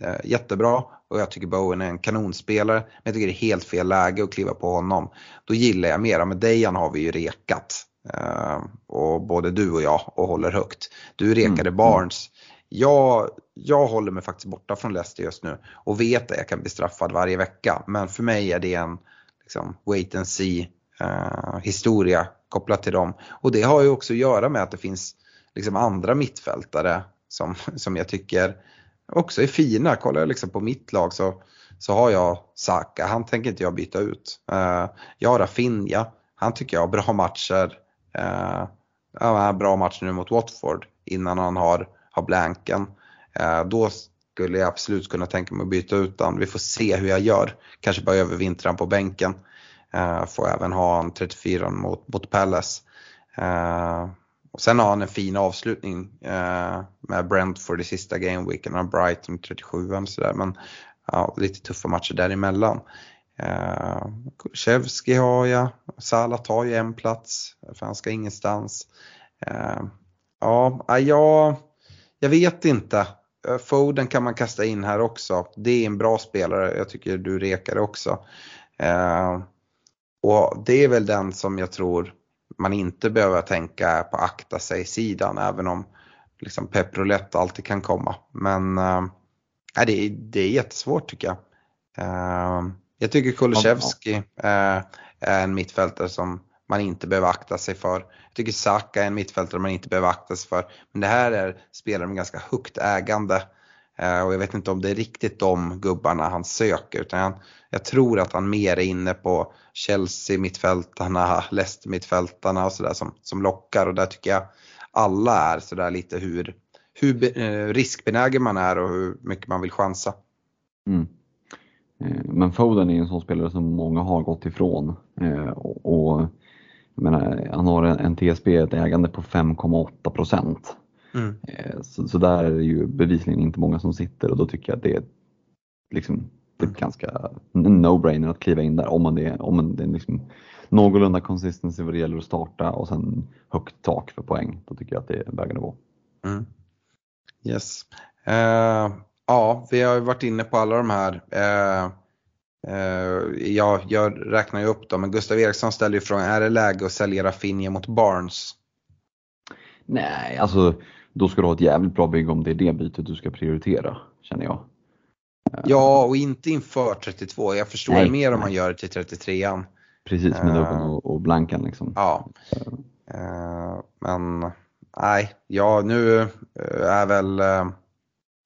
Eh, jättebra och jag tycker Bowen är en kanonspelare. Men jag tycker det är helt fel läge att kliva på honom. Då gillar jag mera, med Dejan har vi ju rekat. Och både du och jag och håller högt. Du rekade mm. Barnes. Jag, jag håller mig faktiskt borta från Leicester just nu och vet att jag kan bli straffad varje vecka. Men för mig är det en liksom, wait and see eh, historia kopplat till dem. Och det har ju också att göra med att det finns liksom andra mittfältare som, *laughs* som jag tycker också är fina. Kollar jag liksom på mitt lag så, så har jag Saka, han tänker inte jag byta ut. Eh, jag har Rafinha, han tycker jag har bra matcher. Uh, ja, bra match nu mot Watford innan han har, har blanken. Eh, då skulle jag absolut kunna tänka mig att byta ut honom. Vi får se hur jag gör. Kanske bara övervintra på bänken. Eh, får även ha en 34 mot, mot Palace. Eh, och sen har han en fin avslutning eh, med Brentford i sista gameweeken och Brighton 37 och sådär. Men ja, lite tuffa matcher däremellan. Eh, Kulusevski har jag, Salah tar ju en plats för han ska ingenstans. Eh, ja, jag, jag vet inte. Eh, Foden kan man kasta in här också. Det är en bra spelare, jag tycker du rekar också. Eh, och det är väl den som jag tror man inte behöver tänka på akta sig-sidan även om liksom pepprolett alltid kan komma. Men äh, det, är, det är jättesvårt tycker jag. Äh, jag tycker Kulusevski äh, är en mittfältare som man inte behöver akta sig för. Jag tycker Saka är en mittfältare man inte behöver akta sig för. Men det här är spelare med ganska högt ägande. Eh, och jag vet inte om det är riktigt de gubbarna han söker utan jag, jag tror att han mer är inne på Chelsea mittfältarna, Leicester mittfältarna och sådär som, som lockar och där tycker jag alla är sådär lite hur, hur eh, riskbenägen man är och hur mycket man vill chansa. Mm. Eh, men Foden är en sån spelare som många har gått ifrån Och, och, menar, han har en TSB, ett ägande på 5,8 procent. Mm. Så, så, där är det ju bevisligen inte många som sitter och då tycker jag att det är liksom det är ganska no-brainer att kliva in där om man är, om man är liksom någorlunda consistency vad det gäller att starta och sen högt tak för poäng. Då tycker jag att det är vägen att gå. Mm. Yes. Uh, ja, vi har ju varit inne på alla de här. Uh, Uh, ja, jag räknar ju upp dem, men Gustav Eriksson ställer ju frågan, är det läge att sälja Rafinha mot Barnes? Nej, alltså då ska du ha ett jävligt bra bygge om det är det bytet du ska prioritera, känner jag. Ja, och inte inför 32. Jag förstår nej, mer om man gör det till 33an. Precis, med dubben uh, och, och, blankan liksom. Ja. Uh, men nej, ja nu är väl uh,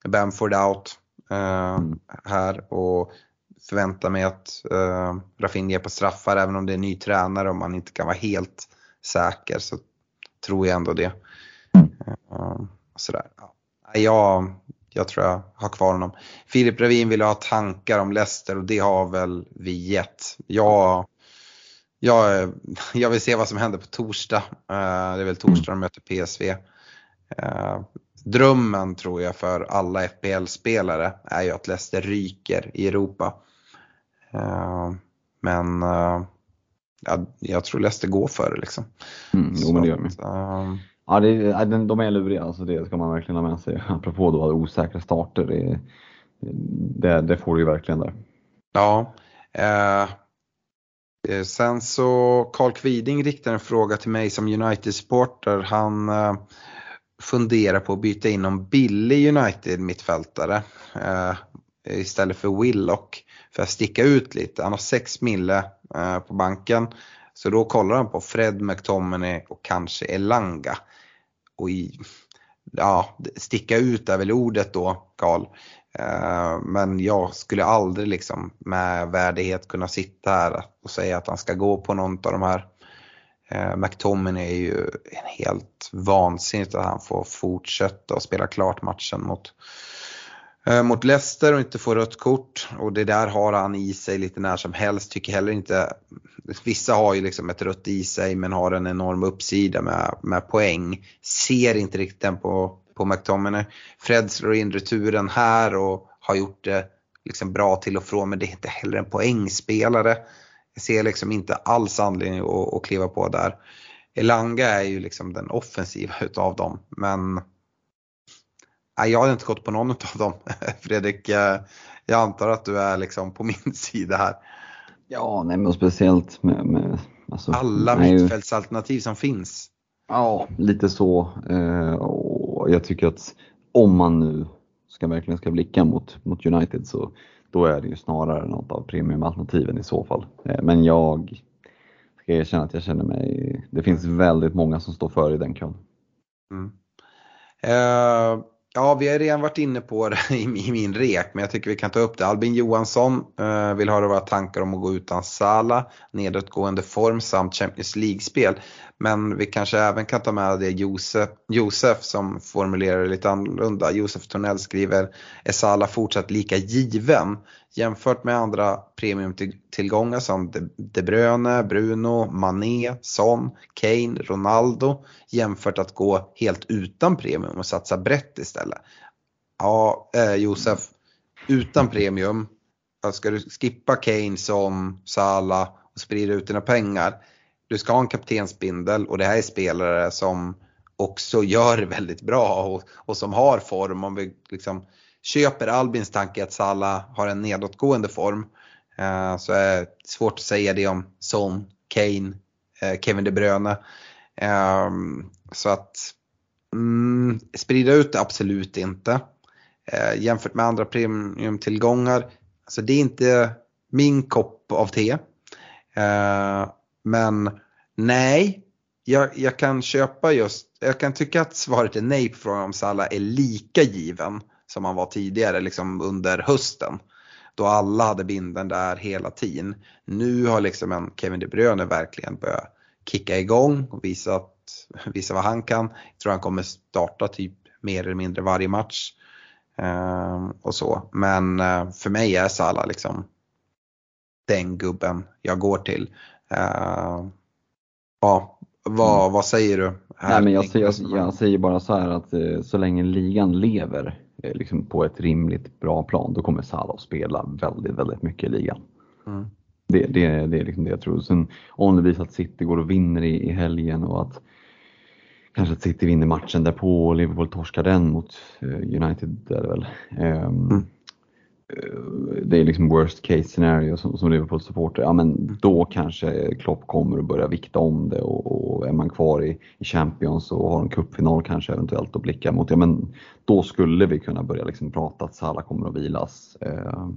Bamford out mm. här och förväntar mig att uh, Rafinha på straffar, även om det är ny tränare och man inte kan vara helt säker så tror jag ändå det. Uh, sådär. Ja. Jag, jag tror jag har kvar honom. Filip Ravin vill ha tankar om Leicester och det har väl vi gett. Jag, jag, *laughs* jag vill se vad som händer på torsdag. Uh, det är väl torsdag de möter PSV. Uh, drömmen tror jag för alla FPL-spelare är ju att Leicester ryker i Europa. Men ja, jag tror Leicester går för det liksom. Mm, jo, men det gör vi. Ja, det, de är luriga, alltså det ska man verkligen ha med sig. *laughs* Apropå då osäkra starter, det, det, det får du ju verkligen där. Ja. Eh, eh, sen så Carl Kviding riktar en fråga till mig som United-supporter. Han eh, funderar på att byta in någon billig United-mittfältare eh, istället för Willock för att sticka ut lite. Han har 6 mille eh, på banken. Så då kollar han på Fred McTominay och kanske Elanga och i, ja, sticka ut är väl ordet då, Karl. Eh, men jag skulle aldrig liksom med värdighet kunna sitta här och säga att han ska gå på någon av de här. Eh, McTominay är ju helt vansinnigt att han får fortsätta och spela klart matchen mot Eh, Eh, mot Leicester och inte får rött kort och det där har han i sig lite när som helst. Tycker heller inte, vissa har ju liksom ett rött i sig men har en enorm uppsida med, med poäng. Ser inte riktigt den på, på McTominay. Fred slår in returen här och har gjort det liksom bra till och från men det är inte heller en poängspelare. Jag ser liksom inte alls anledning att, att kliva på där. Elanga är ju liksom den offensiva *laughs* utav dem men Nej, jag har inte gått på någon av dem. *laughs* Fredrik, eh, jag antar att du är liksom på min *laughs* sida här. Ja, nej men speciellt med, med alltså, alla mittfältsalternativ som finns. Ja, lite så. Eh, och jag tycker att om man nu ska verkligen ska blicka mot, mot United så då är det ju snarare något av premiumalternativen i så fall. Eh, men jag ska erkänna att jag känner mig, det finns väldigt många som står före i den kön. Mm. Uh Ja, vi har redan varit inne på det *laughs* i, min rek, men jag tycker vi kan ta upp det. Albin Johansson eh, vill höra våra tankar om att gå utan Sala, nedåtgående form samt Champions League-spel. Men vi kanske även kan ta med det Josef, Josef som formulerar det lite annorlunda. Josef Tornell skriver, är Sala fortsatt lika given? Jämfört med andra premiumtillgångar som De Bruyne, Bruno, Mané, Son, Kane, Ronaldo jämfört att gå helt utan premium och satsa brett istället. Ja, eh, Josef, utan premium, ska du skippa Kane, Son, Salah och sprida ut dina pengar. Du ska ha en kaptensbindel och det här är spelare som också gör det väldigt bra och, och som har form. Om vi liksom köper Albins tanke att Salah har en nedåtgående form eh, så är det svårt att säga det om Son, Kane, eh, Kevin De Bruyne. Eh, så att mm, sprida ut det absolut inte. Eh, jämfört med andra premiumtillgångar, alltså det är inte min kopp av te. Eh, men nej, jag, jag, kan köpa just, jag kan tycka att svaret är nej på frågan om Salah är lika given som han var tidigare liksom under hösten. Då alla hade binden där hela tiden. Nu har liksom en Kevin De Bruyne verkligen börjat kicka igång och visa, att, visa vad han kan. Jag tror han kommer starta typ mer eller mindre varje match. Uh, och så. Men uh, för mig är Salah liksom den gubben jag går till. Uh, ja, vad, mm. vad säger du? Nej, men jag, säger, jag, säger bara så här att eh, så länge ligan lever Eh, liksom på ett rimligt bra plan, då kommer Salah att spela väldigt, väldigt mycket i ligan. Mm. Det, det, det är liksom det jag tror. Sen om det blir så att City går och vinner i, i helgen och att kanske att City vinner matchen därpå och Liverpool torskar den mot uh, United är det väl. Um, mm. Eh, det är liksom worst case scenario som, som Liverpool-supporter, ja men då kanske Klopp kommer att börja vikta om det och, och är man kvar i, i, Champions och har en cupfinal kanske eventuellt att blicka mot, ja men då skulle vi kunna börja liksom prata att Salah kommer att vilas. Eh,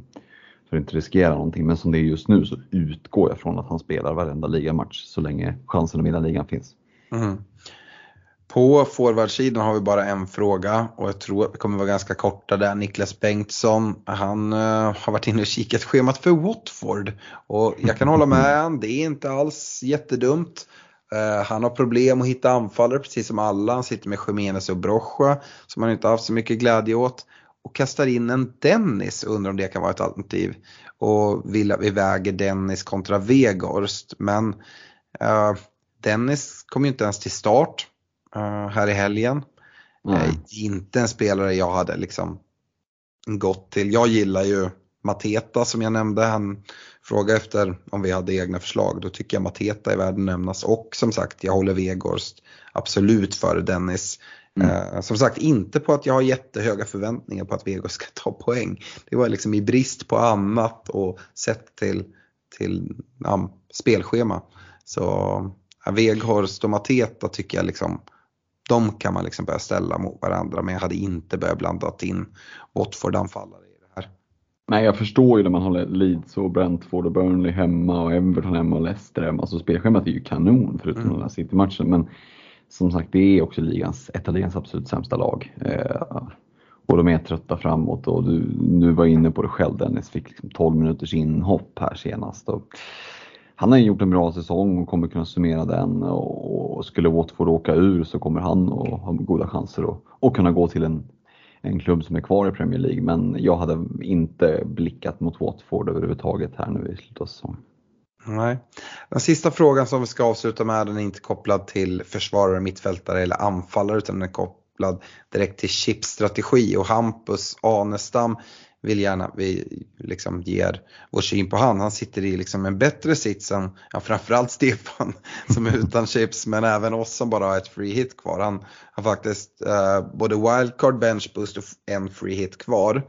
för att inte riskera någonting, men som det är just nu så utgår jag från att han spelar varenda ligamatch så länge chansen att vinna ligan finns. Mm. På forwardsidan har vi bara en fråga och jag tror att vi kommer vara ganska korta där. Niklas Bengtsson, han uh, har varit inne och kikat schemat för Watford. Och jag kan hålla med, det är inte alls jättedumt. Uh, han har problem att hitta anfallare precis som alla. Han sitter med Jiménez och Brocha som han inte haft så mycket glädje åt. Och kastar in en Dennis, undrar om det kan vara ett alternativ. Och vill att vi väger Dennis kontra Vegorst. Men uh, Dennis kom ju inte ens till start här i helgen. Mm. inte en spelare jag hade liksom gått till. Jag gillar ju Mateta som jag nämnde. Han frågade efter om vi hade egna förslag. Då tycker jag Mateta är värd att nämnas. Och som sagt, jag håller Vegorst absolut före Dennis. Mm. Uh, som sagt, inte på att jag har jättehöga förväntningar på att Vegorst ska *laughs* ta poäng. Det var liksom i brist på annat och sett till, till ja, spelschema. Så ja, Veghorst och Mateta tycker jag liksom de kan man liksom börja ställa mot varandra men jag hade inte börjat blanda in Watford-anfallare i det här. Nej, jag förstår ju när man håller Leeds och Brentford och Burnley hemma och Everton hemma och Leicester hemma. Alltså spelschemat är ju kanon förutom mm. den här City-matchen. Men som sagt, det är också ligans, ett av ligans absolut sämsta lag. Eh, och de är trötta framåt och du, du var inne på det själv Dennis, fick liksom 12 minuters inhopp här senast. Och han har gjort en bra säsong och kommer kunna summera den och skulle Watford åka ur så kommer han att ha goda chanser att och kunna gå till en, en klubb som är kvar i Premier League. Men jag hade inte blickat mot Watford överhuvudtaget här nu i slutet av säsongen. Nej. Den sista frågan som vi ska avsluta med den är inte kopplad till försvarare, mittfältare eller anfallare utan den är kopplad direkt till chipstrategi och Hampus Anestam vill gärna vi liksom ger vår syn på han. Han sitter i liksom en bättre sits än ja, framförallt Stefan *laughs* som är utan chips men även oss som bara har ett free hit kvar. Han har faktiskt uh, både wildcard, bench boost och en free hit kvar.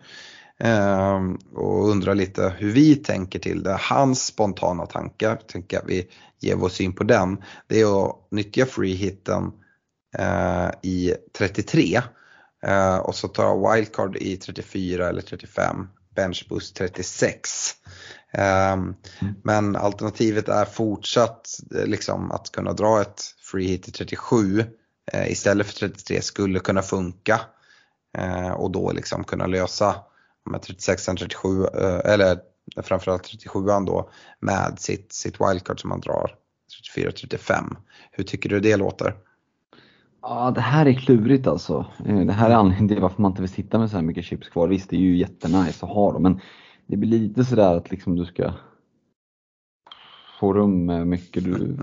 Um, och undrar lite hur vi tänker till det. Hans spontana tankar, tänker att vi ger vår syn på den. Det är att nyttja free hiten uh, i 33 Uh, och så tar jag wildcard i 34 eller 35, benchboost 36. Um, mm. Men alternativet är fortsatt eh, liksom, att kunna dra ett free hit i 37 uh, istället för 33 skulle kunna funka. Uh, och då liksom kunna lösa med 36 37 eller framförallt 37 då med sitt, sitt wildcard som man drar 34-35. Hur tycker du det låter? Ja, det här är klurigt alltså. Eh, det här är anledningen till varför man inte vill sitta med så här mycket chips kvar. Visst, det är ju jättenice att ha dem, men det blir lite sådär att liksom du ska få rum med mycket du... *laughs*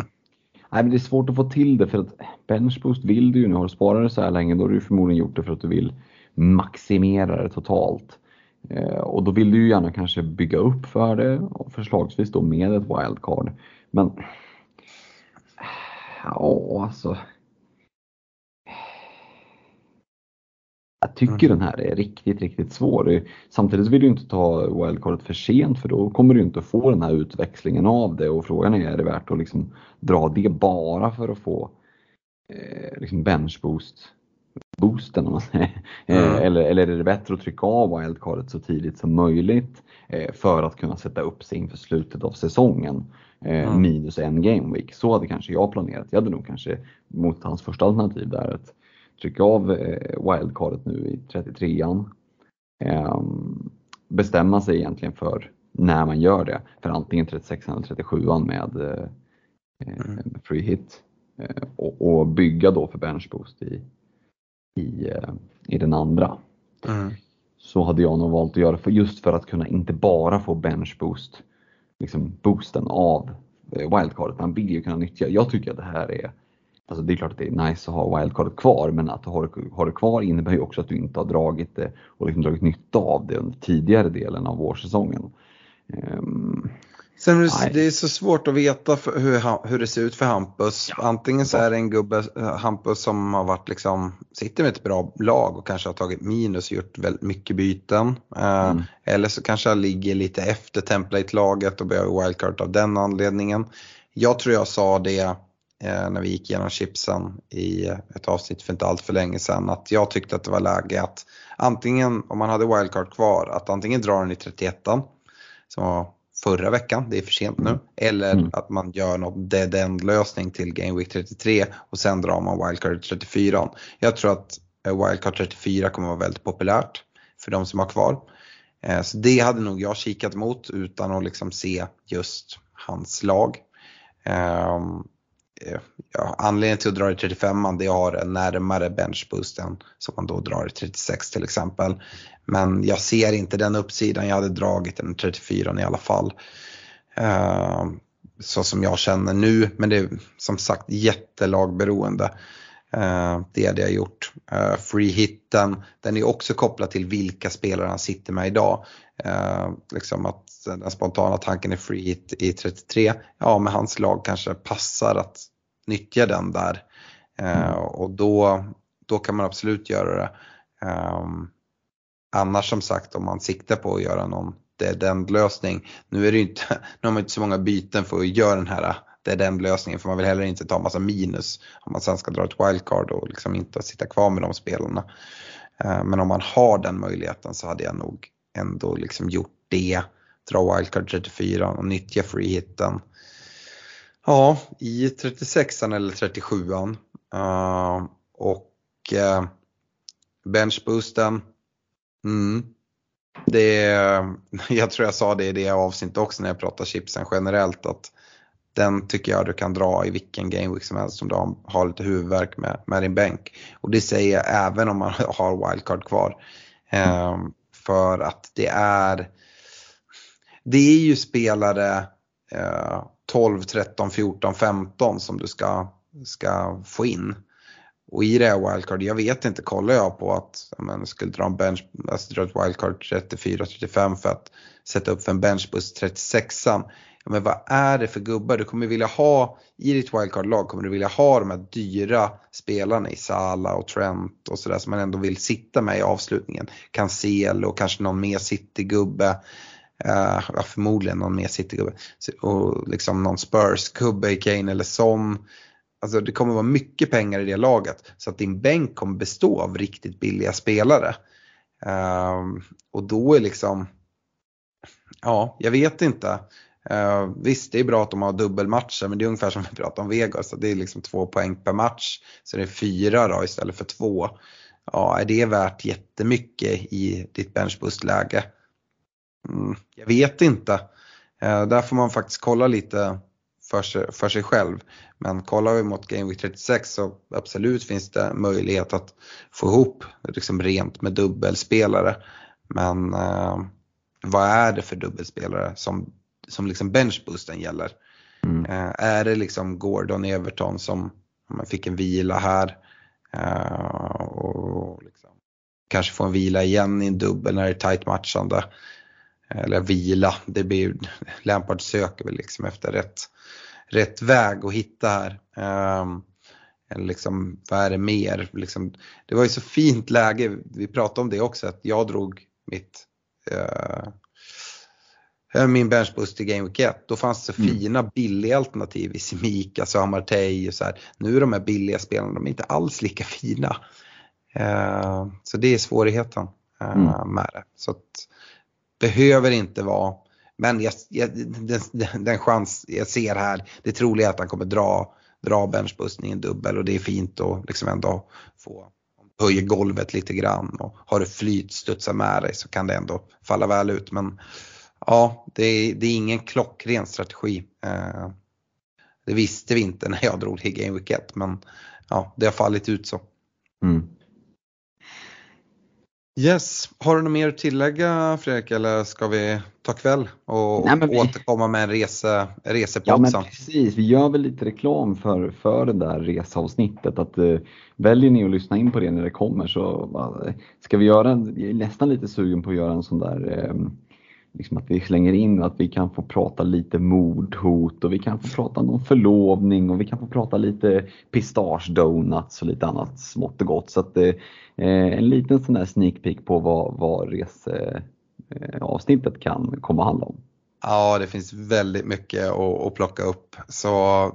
Nej, men det är svårt att få till det för att benchboost vill du ju nu. Har du sparat det så här länge, då har du förmodligen gjort det för att du vill maximera det totalt. Eh, och då vill du ju gärna kanske bygga upp för det, förslagsvis då med ett wildcard. Men ja, alltså Jag tycker mm. den här är riktigt, riktigt svår. Samtidigt vill du inte ta wildcardet för sent för då kommer du inte få den här utväxlingen av det och frågan är, är det värt att liksom dra det bara för att få eh, liksom bench boost boosten om man säger. Eh, mm. eller, eller är det bättre att trycka av wildcardet så tidigt som möjligt eh, för att kunna sätta upp sig inför slutet av säsongen. Eh, mm. Minus en game week. Så hade kanske jag planerat. Jag hade nog kanske mot hans första alternativ där att trycka av eh, wildcardet nu i 33an. Ehm, bestämma sig egentligen för när man gör det. För antingen 36 eller 37an med eh, mm. free hit. Och, och, bygga då för bench boost i, i, i den andra. Mm. Så hade jag nog valt att göra för just för att kunna inte bara få bench boost, liksom boosten av wildcardet. Man vill ju kunna nyttja, jag tycker att det här är Alltså det är klart att det är nice att ha wildcardet kvar men att ha det, ha det kvar innebär ju också att du inte har dragit det och liksom dragit nytta av det under tidigare delen av vårsäsongen. Um, Sen det, är så svårt att veta hur, hur det ser ut för Hampus. Ja. Antingen så är det en gubbe, eh, Hampus som har varit liksom, sitter med ett bra lag och kanske har tagit minus och gjort väldigt mycket byten. Eh, mm. eller så kanske han ligger lite efter template-laget och behöver wildcard av den anledningen. Jag tror jag sa det när vi gick igenom chipsen i ett avsnitt för inte allt för länge sedan att jag tyckte att det var läge att antingen om man hade wildcard kvar att antingen dra den i 31 som var förra veckan, det är för sent nu. Eller mm. att man gör något dead end lösning till Game Week 33 och sen drar man wildcard 34. Jag tror att eh, wildcard 34 kommer vara väldigt populärt för de som har kvar. Eh, så det hade nog jag kikat mot utan att liksom se just hans lag. Eh, ja, anledningen till att dra i 35an det har en närmare benchboosten som man då drar i 36 till exempel. Men jag ser inte den uppsidan, jag hade dragit den 34 i alla fall. Uh, så som jag känner nu, men det är som sagt jättelagberoende. Uh, det är det jag gjort. Uh, free hitten, den är också kopplad till vilka spelare han sitter med idag. Uh, liksom att den spontana tanken är free hit i 33, ja men hans lag kanske passar att nyttja den där. Mm. Och då, då kan man absolut göra det. Um, Annars som sagt om man siktar på att göra någon dead end lösning. Nu är det ju inte, *laughs* nu har man inte så många byten för att göra den här dead end lösningen för man vill heller inte ta massa minus om man sen ska dra ett wildcard och liksom inte sitta kvar med de spelarna. Eh, men om man har den möjligheten så hade jag nog ändå liksom gjort det. Dra wildcard 34 och nyttja free hitten. Ja, i 36an eller 37an. Uh, eh, och uh, benchboosten Mm. Det, *laughs* jag tror jag sa det i det avsnittet också när jag pratade chipsen generellt att den tycker jag du kan dra i vilken gameweek som helst om du har lite huvudvärk med, med din bänk. Och det säger jag även om man *laughs* har wildcard kvar. Um, för att det är, det är ju spelare uh, 12, 13, 14, 15 som du ska, ska få in. Och i det här wildcard, jag vet inte, kollar jag på att man skulle dra en bench, alltså dra ett wildcard 34-35 för att sätta upp för en benchbus 36an. Ja, men vad är det för gubbar? Du kommer vilja ha, i ditt wildcard-lag kommer du vilja ha de här dyra spelarna i Sala och Trent och sådär som man ändå vill sitta med i avslutningen. Cancel och kanske någon mer City-gubbe. Uh, ja, förmodligen någon mer City-gubbe. Och liksom någon Spurs-gubbe i Kane eller Son. Alltså det kommer vara mycket pengar i det laget så att din bänk kommer bestå av riktigt billiga spelare. Uh, och då är liksom, ja, jag vet inte. Uh, visst, det är bra att de har dubbelmatcher men det är ungefär som vi pratade om Vegas, det är liksom två poäng per match. Så det är fyra då istället för två. Ja, är det värt jättemycket i ditt benchboost-läge? Mm, jag vet inte. Uh, där får man faktiskt kolla lite för sig, för sig själv. Men kollar vi mot Game Week 36 så absolut finns det möjlighet att få ihop liksom rent med dubbelspelare. Men eh, vad är det för dubbelspelare som, som liksom benchboosten gäller? Mm. Eh, är det liksom Gordon Everton som fick en vila här eh, och liksom, kanske får en vila igen i en dubbel när det är tight matchande. Eller vila, det blir Lampard söker väl liksom efter rätt rätt väg att hitta här. Um, liksom, vad är det mer? Liksom, det var ju så fint läge, vi pratade om det också, att jag drog mitt uh, min benchboost till Game Week 1. Då fanns det så mm. fina billiga alternativ i Simika, Samartey och så här. Nu är de här billiga spelarna, de är inte alls lika fina. Uh, så det är svårigheten uh, mm. med det. Så att, behöver inte vara men jag, jag, den, den, chans jag ser här, det troliga är att han kommer dra, dra benchbussen dubbel och det är fint att liksom ändå få höja golvet lite grann och har du flyt, studsa med dig så kan det ändå falla väl ut. Men ja, det är, det är ingen klockren strategi. Eh, det visste vi inte när jag drog till Game Week 1 men ja, det har fallit ut så. Mm. Yes, har du något mer att tillägga Fredrik eller ska vi ta kväll och Nej, vi... återkomma med en rese, resepodd Ja men precis, vi gör väl lite reklam för, för det där reseavsnittet. Att, uh, väljer ni att lyssna in på det när det kommer så uh, ska vi göra, är nästan lite sugen på att göra en sån där um, liksom att vi slänger in att vi kan få prata lite mordhot och vi kan få prata om förlovning och vi kan få prata lite pistagedonuts och lite annat smått och gott. Så att eh, en liten sån där sneak peek på vad, vad reseavsnittet eh, kan komma att handla om. Ja, det finns väldigt mycket att, att plocka upp. Så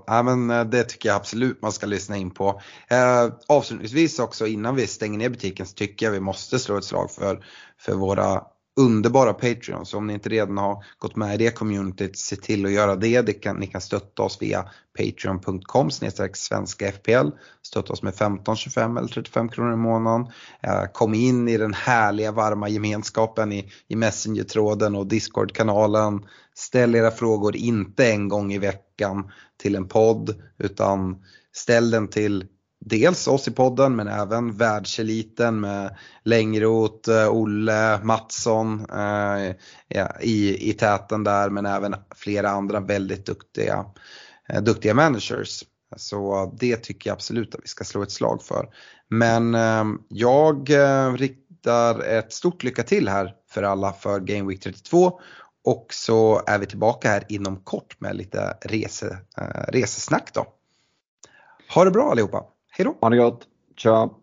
ja, men eh, det tycker jag absolut man ska lyssna in på. Eh, avslutningsvis också innan vi stänger ner butiken så tycker jag vi måste slå ett slag för, för våra underbara Patreon. Så om ni inte redan har gått med i det communityt, se till att göra det. det kan, ni kan stötta oss via patreon.com svenska FPL. Stötta oss med 15, 25 eller 35 kronor i månaden. Eh, kom in i den härliga varma gemenskapen i, i Messenger-tråden och Discord-kanalen. Ställ era frågor inte en gång i veckan till en podd utan ställ den till dels oss i podden men även världseliten med Längroth, eh, Olle, Mattsson eh, i, i täten där men även flera andra väldigt duktiga, eh, duktiga managers. Så det tycker jag absolut att vi ska slå ett slag för. Men eh, jag eh, riktar ett stort lycka till här för alla för Game Week 32 och så är vi tillbaka här inom kort med lite rese, eh, resesnack då. Ha det bra allihopa! Hej då! Ha det gott! Ciao!